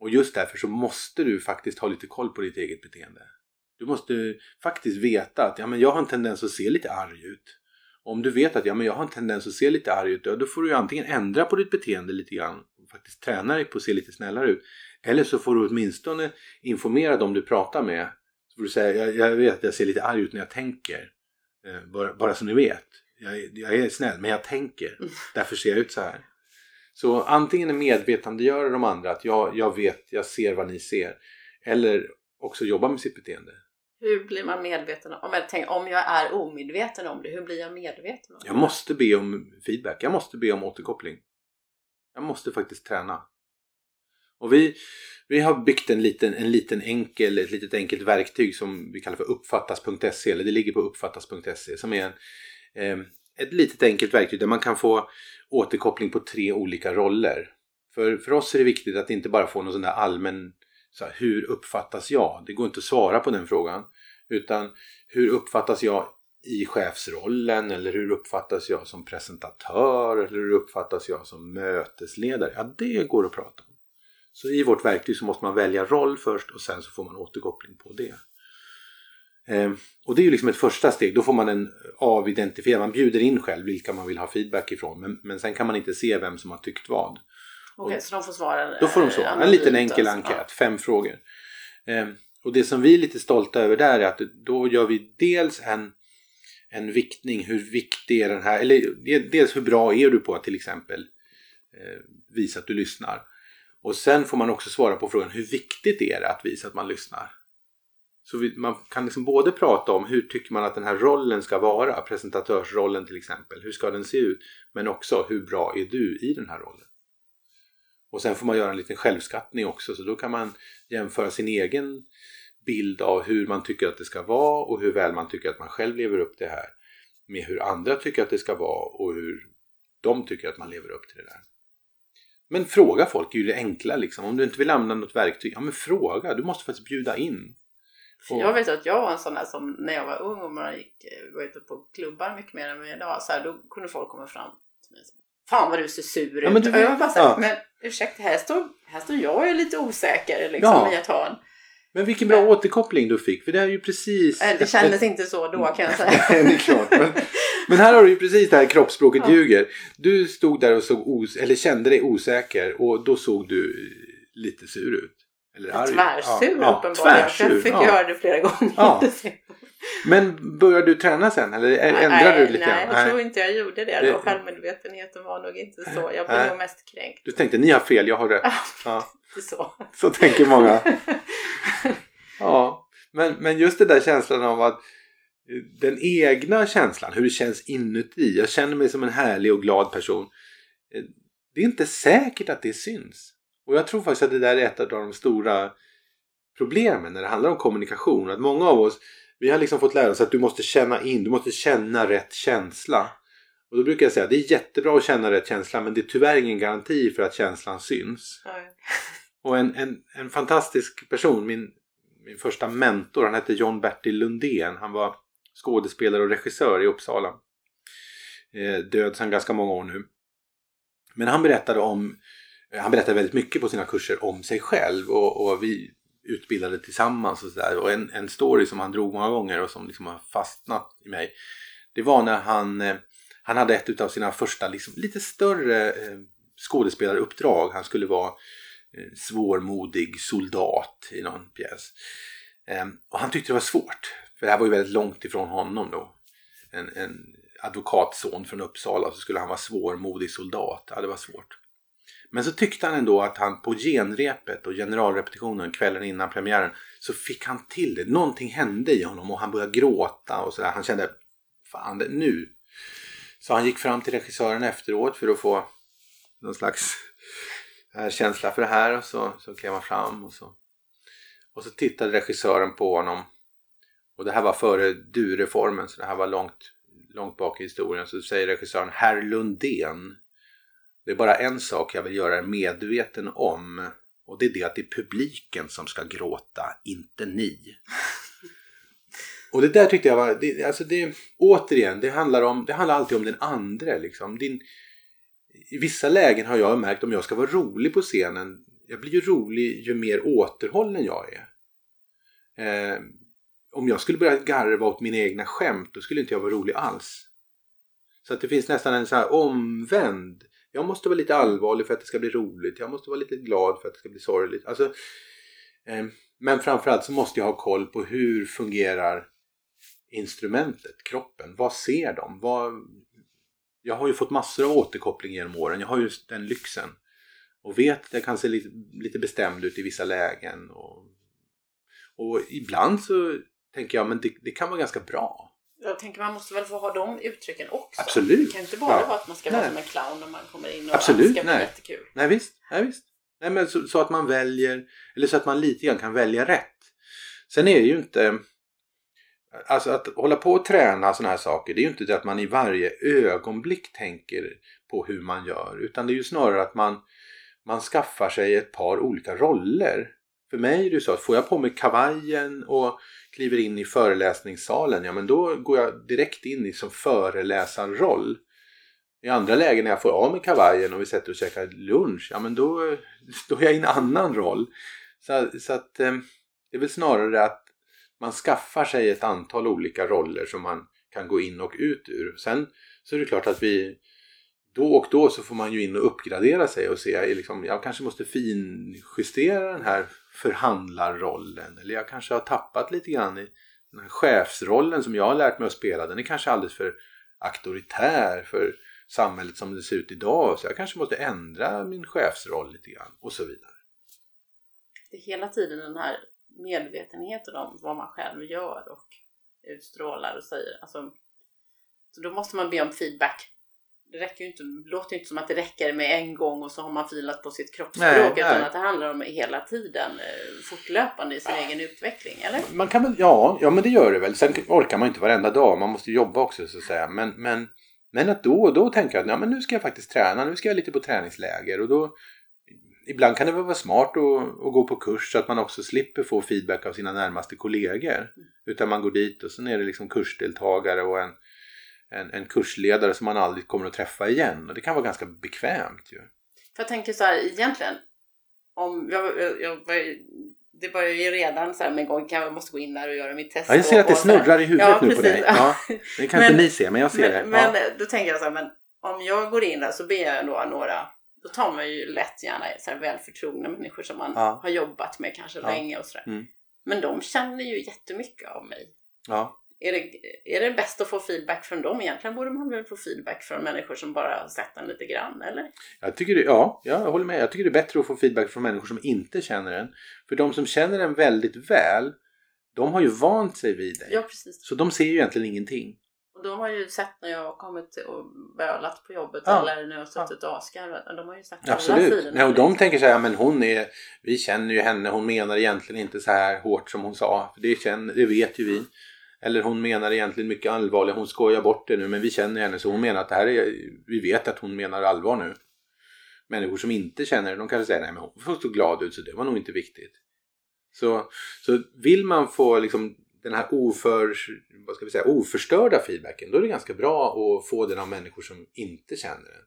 Och just därför så måste du faktiskt ha lite koll på ditt eget beteende. Du måste faktiskt veta att ja, men jag har en tendens att se lite arg ut. Om du vet att ja, men jag har en tendens att se lite arg ut, ja, då får du antingen ändra på ditt beteende lite grann och faktiskt träna dig på att se lite snällare ut. Eller så får du åtminstone informera dem du pratar med. Så får du säga, jag, jag vet att jag ser lite arg ut när jag tänker. Eh, bara, bara så ni vet. Jag, är- jag är snäll, men jag tänker. Därför ser jag ut så här. Så antingen medvetandegöra de andra att jag, jag vet, jag ser vad ni ser. Eller också jobba med sitt beteende. Hur blir man medveten om, jag tänker, om jag är omedveten om det, hur blir jag medveten om det? Jag måste be om feedback. Jag måste be om återkoppling. Jag måste faktiskt träna. Och vi, vi har byggt en liten, en liten enkel, ett litet enkelt verktyg som vi kallar för uppfattas.se. Eller det ligger på uppfattas.se som är en, eh, ett litet enkelt verktyg där man kan få återkoppling på tre olika roller. För, för oss är det viktigt att inte bara få någon sån där allmän så här, hur uppfattas jag? Det går inte att svara på den frågan. Utan hur uppfattas jag i chefsrollen eller hur uppfattas jag som presentatör eller hur uppfattas jag som mötesledare? Ja, det går att prata om. Så i vårt verktyg så måste man välja roll först och sen så får man återkoppling på det. Eh, och det är ju liksom ett första steg. Då får man en avidentifierad, man bjuder in själv vilka man vill ha feedback ifrån. Men, men sen kan man inte se vem som har tyckt vad. Okej, så de får svara? Då får de eh, svara. En liten enkel alltså. enkät, fem frågor. Eh, och det som vi är lite stolta över där är att då gör vi dels en, en viktning. Hur viktig är den här? Eller dels hur bra är du på att till exempel eh, visa att du lyssnar? Och sen får man också svara på frågan hur viktigt är det att visa att man lyssnar? Så vi, man kan liksom både prata om hur tycker man att den här rollen ska vara, presentatörsrollen till exempel, hur ska den se ut? Men också hur bra är du i den här rollen? Och sen får man göra en liten självskattning också så då kan man jämföra sin egen bild av hur man tycker att det ska vara och hur väl man tycker att man själv lever upp till det här med hur andra tycker att det ska vara och hur de tycker att man lever upp till det där. Men fråga folk är ju det enkla liksom. Om du inte vill använda något verktyg, ja men fråga. Du måste faktiskt bjuda in. För Jag vet att jag var en sån där som när jag var ung och man gick, eh, var ute på klubbar mycket mer än vad jag idag, så här, då kunde folk komma fram till mig och säga Fan vad du ser sur ut. Ja, men du och jag bara så här, ja. men ursäkta här står, här står jag är lite osäker liksom Ja. i ett hörn. Men vilken bra återkoppling du fick, för det är ju precis... Eh, Det kändes inte så då kan jag säga. [LAUGHS] Nej, det är klart. Men, men här har du ju precis det här kroppsspråket Ja. ljuger. Du stod där och såg os eller kände dig osäker och då såg du lite sur ut. Eller arg. Tvärsur ja, uppenbarligen. tvärsur, jag fick ja. göra det flera gånger. Ja. [LAUGHS] Men började du träna sen eller ändrade du lite nej, jag tror inte jag gjorde det. Det- Då. Självmedvetenheten var nog inte så. Jag blev Nej. nog mest kränkt. Du tänkte ni har fel, jag har rätt. Ja. så. Så tänker många. [LAUGHS] Ja, men, men just den där känslan av att den egna känslan, hur det känns inuti. Jag känner mig som en härlig och glad person. Det är inte säkert att det syns. Och jag tror faktiskt att det där är ett av de stora problemen när det handlar om kommunikation. Att många av oss, vi har liksom fått lära oss att du måste känna in, du måste känna rätt känsla. Och då brukar jag säga att det är jättebra att känna rätt känsla men det är tyvärr ingen garanti för att känslan syns. Nej. [LAUGHS] Och en, en, en fantastisk person, min, min första mentor, han hette John Bertil Lundén. Han var skådespelare och regissör i Uppsala. Eh, död sedan ganska många år nu. Men han berättade om, Eh, han berättade väldigt mycket på sina kurser om sig själv och, och vi utbildade tillsammans och sådär. Och en, en story som han drog många gånger och som liksom har fastnat i mig. Det var när han, eh, han hade ett av sina första liksom, lite större eh, skådespelaruppdrag. Han skulle vara svårmodig soldat i någon pjäs. Ehm, och han tyckte det var svårt. För det här var ju väldigt långt ifrån honom då. En, en advokatson från Uppsala så skulle han vara svårmodig soldat. Ja, det var svårt. Men så tyckte han ändå att han på genrepet och generalrepetitionen kvällen innan premiären så fick han till det. Någonting hände i honom och han började gråta och sådär. Han kände, fan det, nu. Så han gick fram till regissören efteråt för att få någon slags [LAUGHS] känsla för det här och så, så klev han fram och så, och så tittade regissören på honom. Och det här var före du-reformen så det här var långt, långt bak i historien. Så säger regissören Herr Lundén det är bara en sak jag vill göra er medveten om. Och det är det att det är publiken som ska gråta, inte ni. Och det där tyckte jag var, det, alltså det, återigen, det handlar, om, det handlar alltid om den andra. Liksom. Din, I vissa lägen har jag märkt om jag ska vara rolig på scenen, jag blir ju rolig ju mer återhållen jag är. Eh, om jag skulle börja garva åt mina egna skämt, då skulle inte jag vara rolig alls. Så att det finns nästan en så här omvänd jag måste vara lite allvarlig för att det ska bli roligt. Jag måste vara lite glad för att det ska bli sorgligt. Alltså, eh, men framförallt så måste jag ha koll på hur fungerar instrumentet, kroppen. Vad ser de? Vad... Jag har ju fått massor av återkoppling genom åren. Jag har ju den lyxen. Och vet att jag kan se lite, lite bestämd ut i vissa lägen. Och, och ibland så tänker jag men det, det kan vara ganska bra. Jag tänker man måste väl få ha de uttrycken också. Absolut. Det kan inte bara Ja. vara att man ska Nej. vara som en clown när man kommer in och Absolut, ska bli nej. jättekul. Nej visst, nej, visst. Nej, men så, så att man väljer, eller så att man lite grann kan välja rätt. Sen är det ju inte, alltså att hålla på och träna sådana här saker, det är ju inte det att man i varje ögonblick tänker på hur man gör, utan det är ju snarare att man, man skaffar sig ett par olika roller. För mig är det ju så att får jag på mig kavajen och kliver in i föreläsningssalen, ja men då går jag direkt in i som föreläsarroll. I andra lägen när jag får av mig kavajen och vi sätter och käkar lunch, ja men då, då är jag i en annan roll. Så, så att eh, det är väl snarare att man skaffar sig ett antal olika roller som man kan gå in och ut ur. Sen så är det klart att vi då och då så får man ju in och uppgradera sig och se liksom, jag kanske måste finjustera den här förhandlarrollen eller jag kanske har tappat lite grann i den här chefsrollen som jag har lärt mig att spela. Den är kanske alldeles för auktoritär för samhället som det ser ut idag så jag kanske måste ändra min chefsroll lite grann och så vidare. Det är hela tiden den här medvetenheten om vad man själv gör och utstrålar och säger. Alltså, så då måste man be om feedback. Det räcker ju inte, det låter ju inte som att det räcker med en gång och så har man filat på sitt kroppsspråk Nej, utan nej. att det handlar om hela tiden eh, fortlöpande i sin egen utveckling, eller? Man kan väl, ja, ja men det gör det väl. Sen orkar man inte varenda dag, man måste jobba också så att säga. Men, men, men att då och då tänka att ja, men nu ska jag faktiskt träna, nu ska jag lite på träningsläger och då Ibland kan det väl vara smart att, att gå på kurs så att man också slipper få feedback av sina närmaste kollegor. Utan man går dit och sen är det liksom kursdeltagare och en, en, en kursledare som man aldrig kommer att träffa igen. Och det kan vara ganska bekvämt ju. Jag tänker så här egentligen, om jag, jag, jag det börjar ju redan så här med en gång, jag måste gå in där och göra mitt test. Ja, jag ser och- att det snurrar i huvudet Ja, nu på precis. dig. Ja, [LAUGHS] det kan Men- inte ni se, men jag ser det. Men, men Ja. då tänker jag så här, men om jag går in där så ber jag då några, då tar man ju lätt gärna så här väl förtrogna människor som man Ja. har jobbat med kanske Ja. länge och sådär. Mm. Men de känner ju jättemycket av mig. Ja. Är det, är det bäst att få feedback från dem? Egentligen borde man väl få feedback från människor som bara har sett en lite grann, eller? Jag tycker det, ja, jag håller med. Jag tycker det är bättre att få feedback från människor som inte känner en. För de som känner en väldigt väl, de har ju vant sig vid dig. Ja, precis. Så de ser ju egentligen ingenting. Och de har ju sett när jag har kommit och bölat på jobbet Ja. eller när jag har suttit och asgarvat. De har ju sett alla Absolut. sidorna. Nej, och de tänker så här, men hon är, vi känner ju henne, hon menar egentligen inte så här hårt som hon sa. För det, känner, det vet ju vi. Eller hon menar egentligen mycket allvarligt, hon skojar bort det nu men vi känner henne så hon menar att det här är, vi vet att hon menar allvar nu. Människor som inte känner det, de kanske säger nej men hon får stå glad ut så det var nog inte viktigt. Så, så vill man få liksom den här oför, vad ska vi säga, oförstörda feedbacken då är det ganska bra att få den av människor som inte känner den.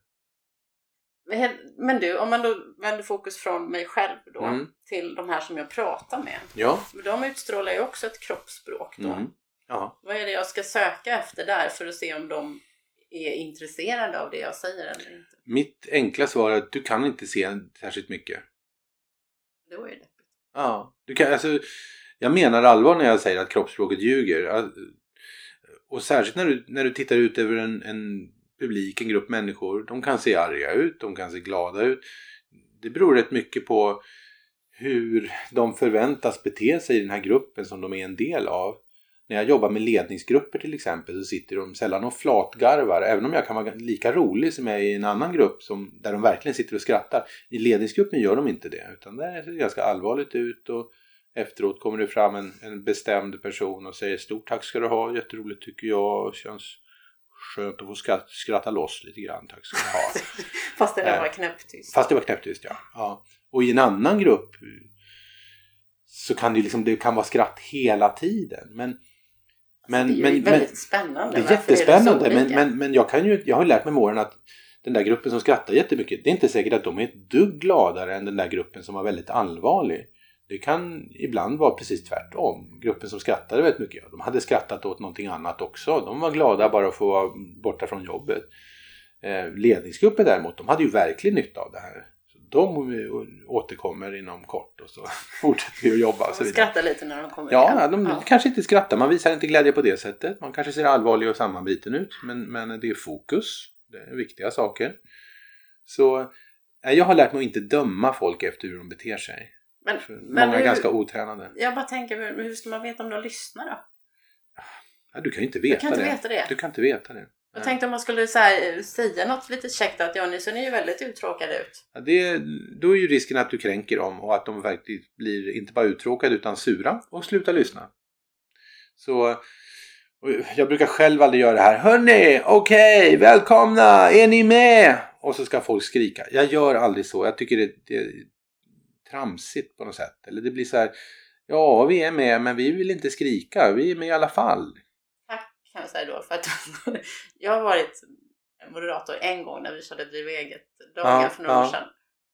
Men- du, om man då vänder fokus från mig själv då Mm. till de här som jag pratar med. Ja. De utstrålar ju också ett kroppsspråk då. Mm. Ja. Vad är det jag ska söka efter där för att se om de är intresserade av det jag säger eller inte? Mitt enkla svar är att du kan inte se särskilt mycket. Det var ju deppigt. Ja. Du kan, alltså, jag menar allvar när jag säger att kroppsspråket ljuger. Och särskilt när du, när du tittar ut över en, en publik, en grupp människor. De kan se arga ut, de kan se glada ut. Det beror rätt mycket på hur de förväntas bete sig i den här gruppen som de är en del av. När jag jobbar med ledningsgrupper till exempel så sitter de sällan och flatgarvar. Även om jag kan vara lika rolig som jag är i en annan grupp som, där de verkligen sitter och skrattar. I ledningsgruppen gör de inte det. Utan där ser det ganska allvarligt ut och efteråt kommer det fram en, en bestämd person och säger stort tack ska du ha, jätteroligt tycker jag. Känns skönt att få skratta, skratta loss lite grann, tack ska du ha. [LAUGHS] Fast det där Äh. var knäpptyst. Fast det var knäpptyst ja. ja. Och i en annan grupp så kan det, liksom, det kan vara skratt hela tiden. Men, men, det är men, men, väldigt spännande. det är Varför jättespännande. det så men, men, men jag, kan ju, jag har lärt mig med åren att den där gruppen som skrattar jättemycket, det är inte säkert att de är ett dugg gladare än den där gruppen som var väldigt allvarlig. Det kan ibland vara precis tvärtom. Gruppen som skrattade väldigt mycket, de hade skrattat åt någonting annat också. De var glada bara att få vara borta från jobbet. Eh, ledningsgruppen däremot, de hade ju verkligen nytta av det här. De eh, återkommer inom kort och så [LAUGHS] fortsätter vi att jobba. och så vidare. skrattar lite när de kommer Ja, hem. de kanske inte skrattar. Man visar inte glädje på det sättet. Man kanske ser allvarlig och sammanbiten ut. Men, men det är fokus. Det är viktiga saker. Så nej, jag har lärt mig att inte döma folk efter hur de beter sig. Men, För men många är hur, ganska otränade. Jag bara tänker, hur, hur ska man veta om de lyssnar då? Ja, du kan ju inte veta kan inte det. veta det. Du kan inte veta det. Jag tänkte om man skulle här, säga något lite käckt att ja, ni ser ju väldigt uttråkade ut. Ja, det, då är ju risken att du kränker dem och att de verkligen blir inte bara uttråkade utan sura och slutar lyssna. Så jag brukar själv aldrig göra det här. Hörni, okej, välkomna, är ni med? Och så ska folk skrika. Jag gör aldrig så. Jag tycker det, det är tramsigt på något sätt. Eller det blir så här. Ja, vi är med, men vi vill inte skrika. Vi är med i alla fall. Kan jag säga då. För att [LAUGHS] jag har varit moderator en gång när vi körde Driv eget-dagar Ja, för några ja. år sedan.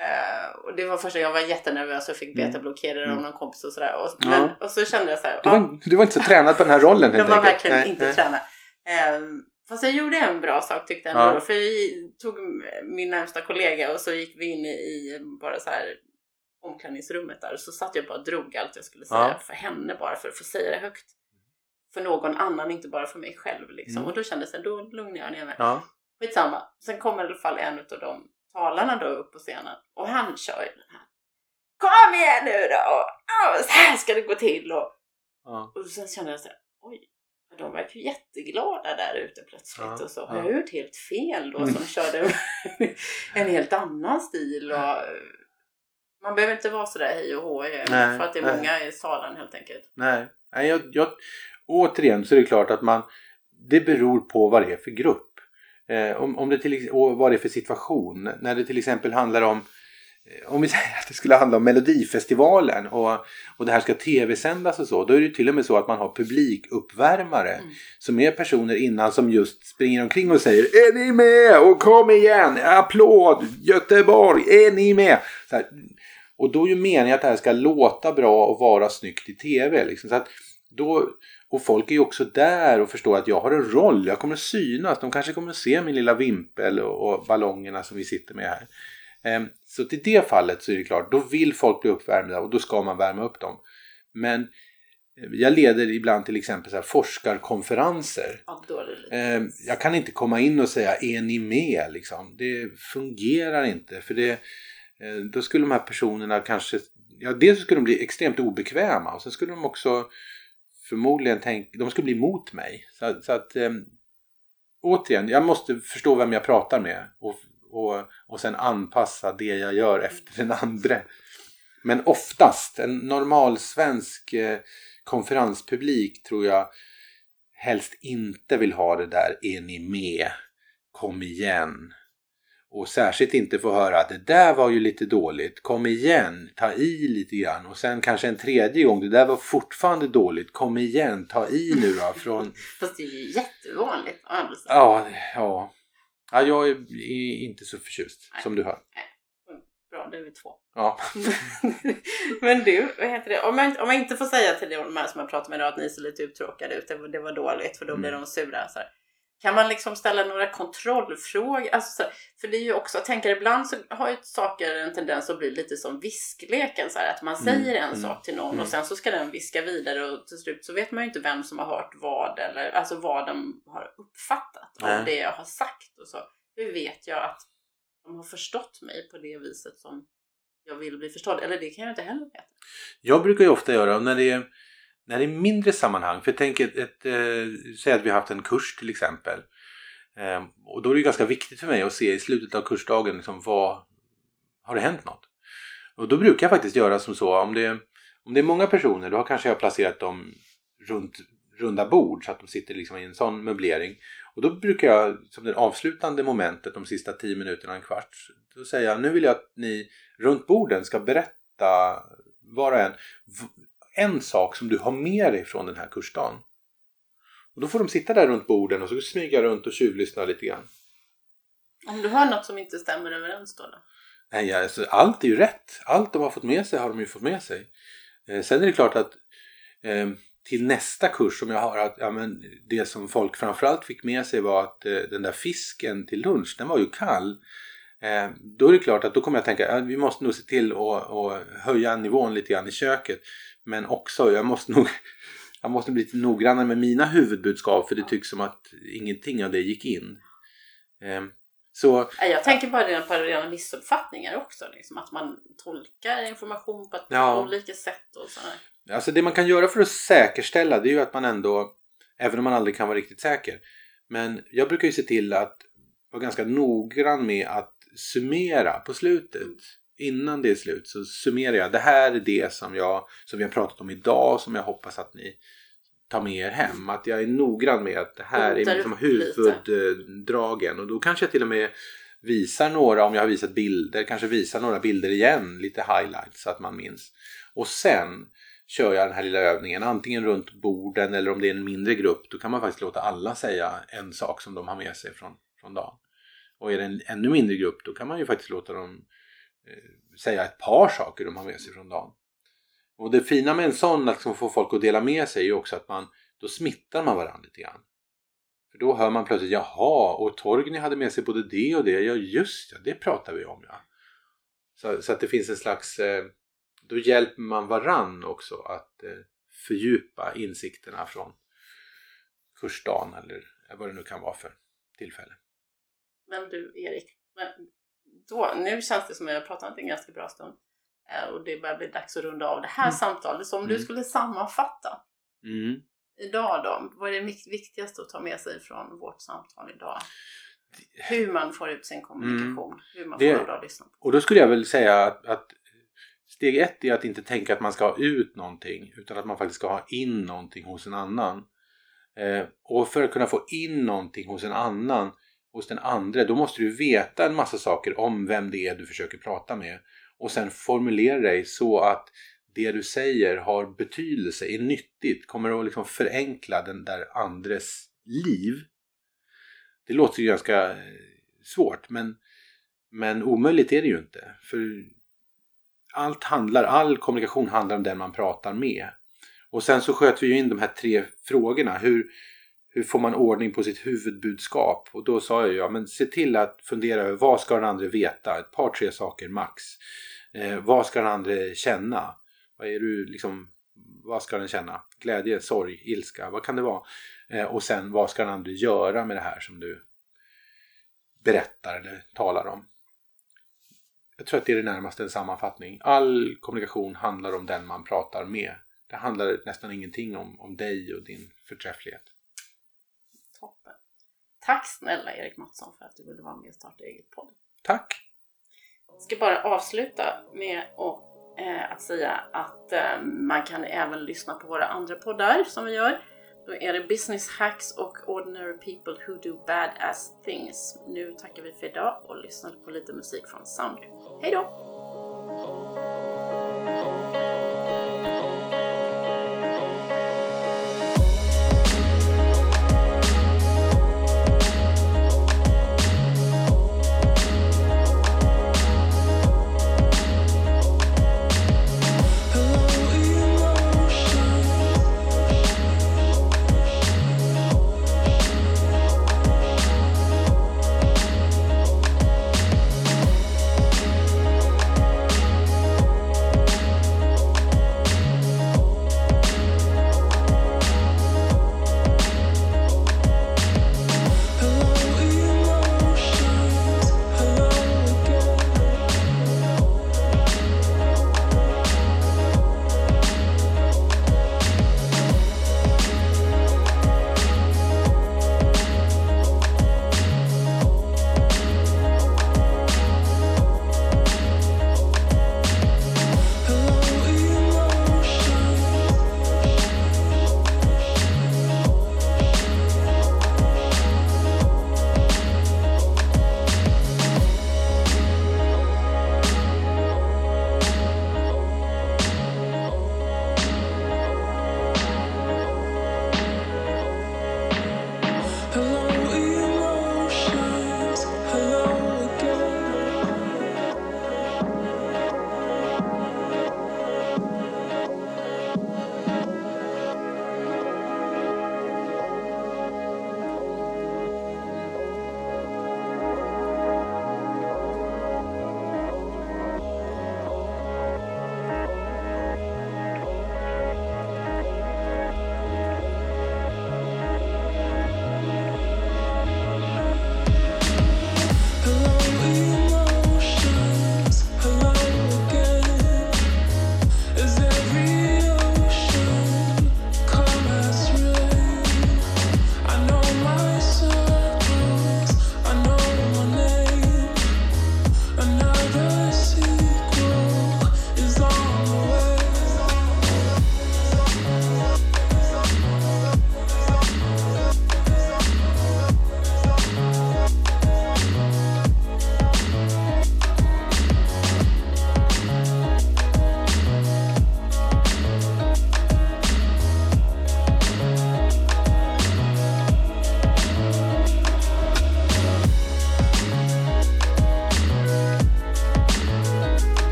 Eh, och det var första jag var jättenervös och fick Mm. betablockerare Mm. av någon kompis och sådär. Och, Ja. och så kände jag så här. Du var, du var inte så tränad på den här rollen [LAUGHS] helt var enkelt. verkligen Nej, inte nej. tränade. Um, fast jag gjorde en bra sak tyckte jag ändå. Ja. För vi tog min närmsta kollega och så gick vi in i bara så här omklädningsrummet där och så satt jag bara och drog allt jag skulle säga Ja. för henne bara för att få säga det högt. För någon annan, inte bara för mig själv liksom. Mm. Och då kändes det, då lugnade jag ner mig. Ja. Skitsamma. Sen kommer i alla fall en av de talarna då upp på scenen och han kör ju den här. Kom igen nu då! Och, så här ska det gå till! Och, Ja. och sen kände jag så här, oj, de verkar ju jätteglada där ute plötsligt. Ja, och så har ja. jag gjort helt fel då Mm. som körde [LAUGHS] en helt annan stil. Och, man behöver inte vara sådär hej och hå för att det är nej. många i salen helt enkelt. Nej, Nej jag, jag, återigen så är det klart att man det beror på vad det är för grupp. Eh, om, om det till, och vad det är för situation. När det till exempel handlar om eh, om vi [LAUGHS] säger att det skulle handla om Melodifestivalen och, och det här ska tv-sändas och så. Då är det till och med så att man har publikuppvärmare Mm. som är personer innan som just springer omkring och säger Är ni med? Och kom igen! Applåd! Göteborg! Är ni med? Och då är ju meningen att det här ska låta bra och vara snyggt i tv. Liksom. Så att då, och folk är ju också där och förstår att jag har en roll. Jag kommer att synas. De kanske kommer att se min lilla vimpel och, och ballongerna som vi sitter med här. Ehm, Så till det fallet så är det klart, då vill folk bli uppvärmda och då ska man värma upp dem. Men jag leder ibland till exempel så här forskarkonferenser. Ja, då är det lite... Eh, jag kan inte komma in och säga är ni med? Liksom. Det fungerar inte. För det, eh, då skulle de här personerna kanske, ja dels skulle de bli extremt obekväma och sen skulle de också förmodligen tänka, de skulle bli emot mig. Så, så att eh, återigen, jag måste förstå vem jag pratar med och, och, och sen anpassa det jag gör efter den andra. Men oftast, en normal svensk eh, konferenspublik tror jag helst inte vill ha det där är ni med? Kom igen. Och särskilt inte få höra att det där var ju lite dåligt. Kom igen, ta i lite grann. Och sen kanske en tredje gång, det där var fortfarande dåligt. Kom igen, ta i nu då. [LAUGHS] Från... Fast det är ju jättevanligt. Ja, ja. ja jag är inte så förtjust Nej. som du hör. Nej. Bra, då är vi två. Ja. [LAUGHS] Men du, vad heter det? Om jag, om jag inte får säga till de här som jag pratar med idag att ni ser lite uttråkade ut, det, det var dåligt för då blir mm. de sura. Så här. Kan man liksom ställa några kontrollfrågor? Alltså, för det är ju också, jag tänker ibland så har ju saker en tendens att bli lite som viskleken. Så här, att man säger mm. en mm. sak till någon mm. och sen så ska den viska vidare och till slut så vet man ju inte vem som har hört vad eller alltså vad de har uppfattat av det jag har sagt. Och så. Hur vet jag att de har förstått mig på det viset som jag vill bli förstådd? Eller det kan jag inte heller veta. Jag brukar ju ofta göra när det är när det är mindre sammanhang, för tänk ett, ett eh, säg att vi har haft en kurs till exempel. Eh, och då är det ganska viktigt för mig att se i slutet av kursdagen liksom, vad har det hänt något? Och då brukar jag faktiskt göra som så om det, om det är många personer då kanske jag placerat dem runt runda bord så att de sitter liksom i en sån möblering. Och då brukar jag som det avslutande momentet de sista tio minuterna, en kvart, då säger jag nu vill jag att ni runt borden ska berätta var och en en sak som du har med dig från den här kursdagen. Och då får de sitta där runt borden och så smyga runt och tjuvlyssna lite grann. Om du hör något som inte stämmer överens då? då? Nej, alltså, allt är ju rätt. Allt de har fått med sig har de ju fått med sig. Eh, sen är det klart att eh, till nästa kurs som jag har att ja, men det som folk framförallt fick med sig var att eh, den där fisken till lunch den var ju kall. Eh, då är det klart att då kommer jag tänka att vi måste nog se till att höja nivån lite grann i köket. Men också, jag måste nog [LAUGHS] jag måste bli lite noggrannare med mina huvudbudskap för det tycks som att ingenting av det gick in. Eh, så, jag tänker bara på rena missuppfattningar också. Liksom, att man tolkar information på ett ja, olika sätt. Och sådär. Alltså det man kan göra för att säkerställa det är ju att man ändå, även om man aldrig kan vara riktigt säker. Men jag brukar ju se till att vara ganska noggrann med att summera på slutet. Innan det är slut så summerar jag. Det här är det som, jag, som vi har pratat om idag som jag hoppas att ni tar med er hem. Att jag är noggrann med att det här är liksom huvuddragen. Och då kanske jag till och med visar några, om jag har visat bilder, kanske visar några bilder igen, lite highlights så att man minns. Och sen kör jag den här lilla övningen antingen runt borden eller om det är en mindre grupp då kan man faktiskt låta alla säga en sak som de har med sig från, från dagen. Och är det en ännu mindre grupp då kan man ju faktiskt låta dem Eh, säga ett par saker de har med sig från dagen. Och det fina med en sån, att liksom få folk att dela med sig, är ju också att man då smittar man varandra lite grann. För då hör man plötsligt, jaha, och Torgny hade med sig både det och det. Ja just ja, det pratar vi om ja. Så, så att det finns en slags eh, då hjälper man varann också att eh, fördjupa insikterna från kursdagen eller vad det nu kan vara för tillfälle. Men du Erik, då, nu känns det som att jag har pratat en ganska bra stund eh, och det börjar bli dags att runda av det här mm. samtalet. Så om mm. du skulle sammanfatta mm. idag då, vad är det viktigaste att ta med sig från vårt samtal idag? Hur man får ut sin kommunikation, mm. hur man får det, bra lyssna på. Och då skulle jag väl säga att, att Steg ett är att inte tänka att man ska ha ut någonting utan att man faktiskt ska ha in någonting hos en annan. Eh, och för att kunna få in någonting hos en annan, hos den andra, då måste du veta en massa saker om vem det är du försöker prata med. Och sen formulera dig så att det du säger har betydelse, är nyttigt, kommer att liksom förenkla den där andres liv. Det låter ju ganska eh, svårt men, men omöjligt är det ju inte. För allt handlar, all kommunikation handlar om den man pratar med. Och sen så sköt vi ju in de här tre frågorna. Hur, hur får man ordning på sitt huvudbudskap? Och då sa jag ju, ja men se till att fundera över vad ska den andra veta? Ett par, tre saker max. Eh, vad ska den andra känna? Vad är du liksom Vad ska den känna? Glädje, sorg, ilska, vad kan det vara? Eh, och sen vad ska den andra göra med det här som du berättar eller talar om? Jag tror att det är det närmaste en sammanfattning. All kommunikation handlar om den man pratar med. Det handlar nästan ingenting om, om dig och din förträfflighet. Tack snälla Erik Mattsson för att du ville vara med och starta eget podd. Tack! Jag ska bara avsluta med att, eh, att säga att eh, man kan även lyssna på våra andra poddar som vi gör. Då är det Business Hacks och Ordinary People Who Do Badass Things. Nu tackar vi för idag och lyssnar på lite musik från Soundry. Hej då!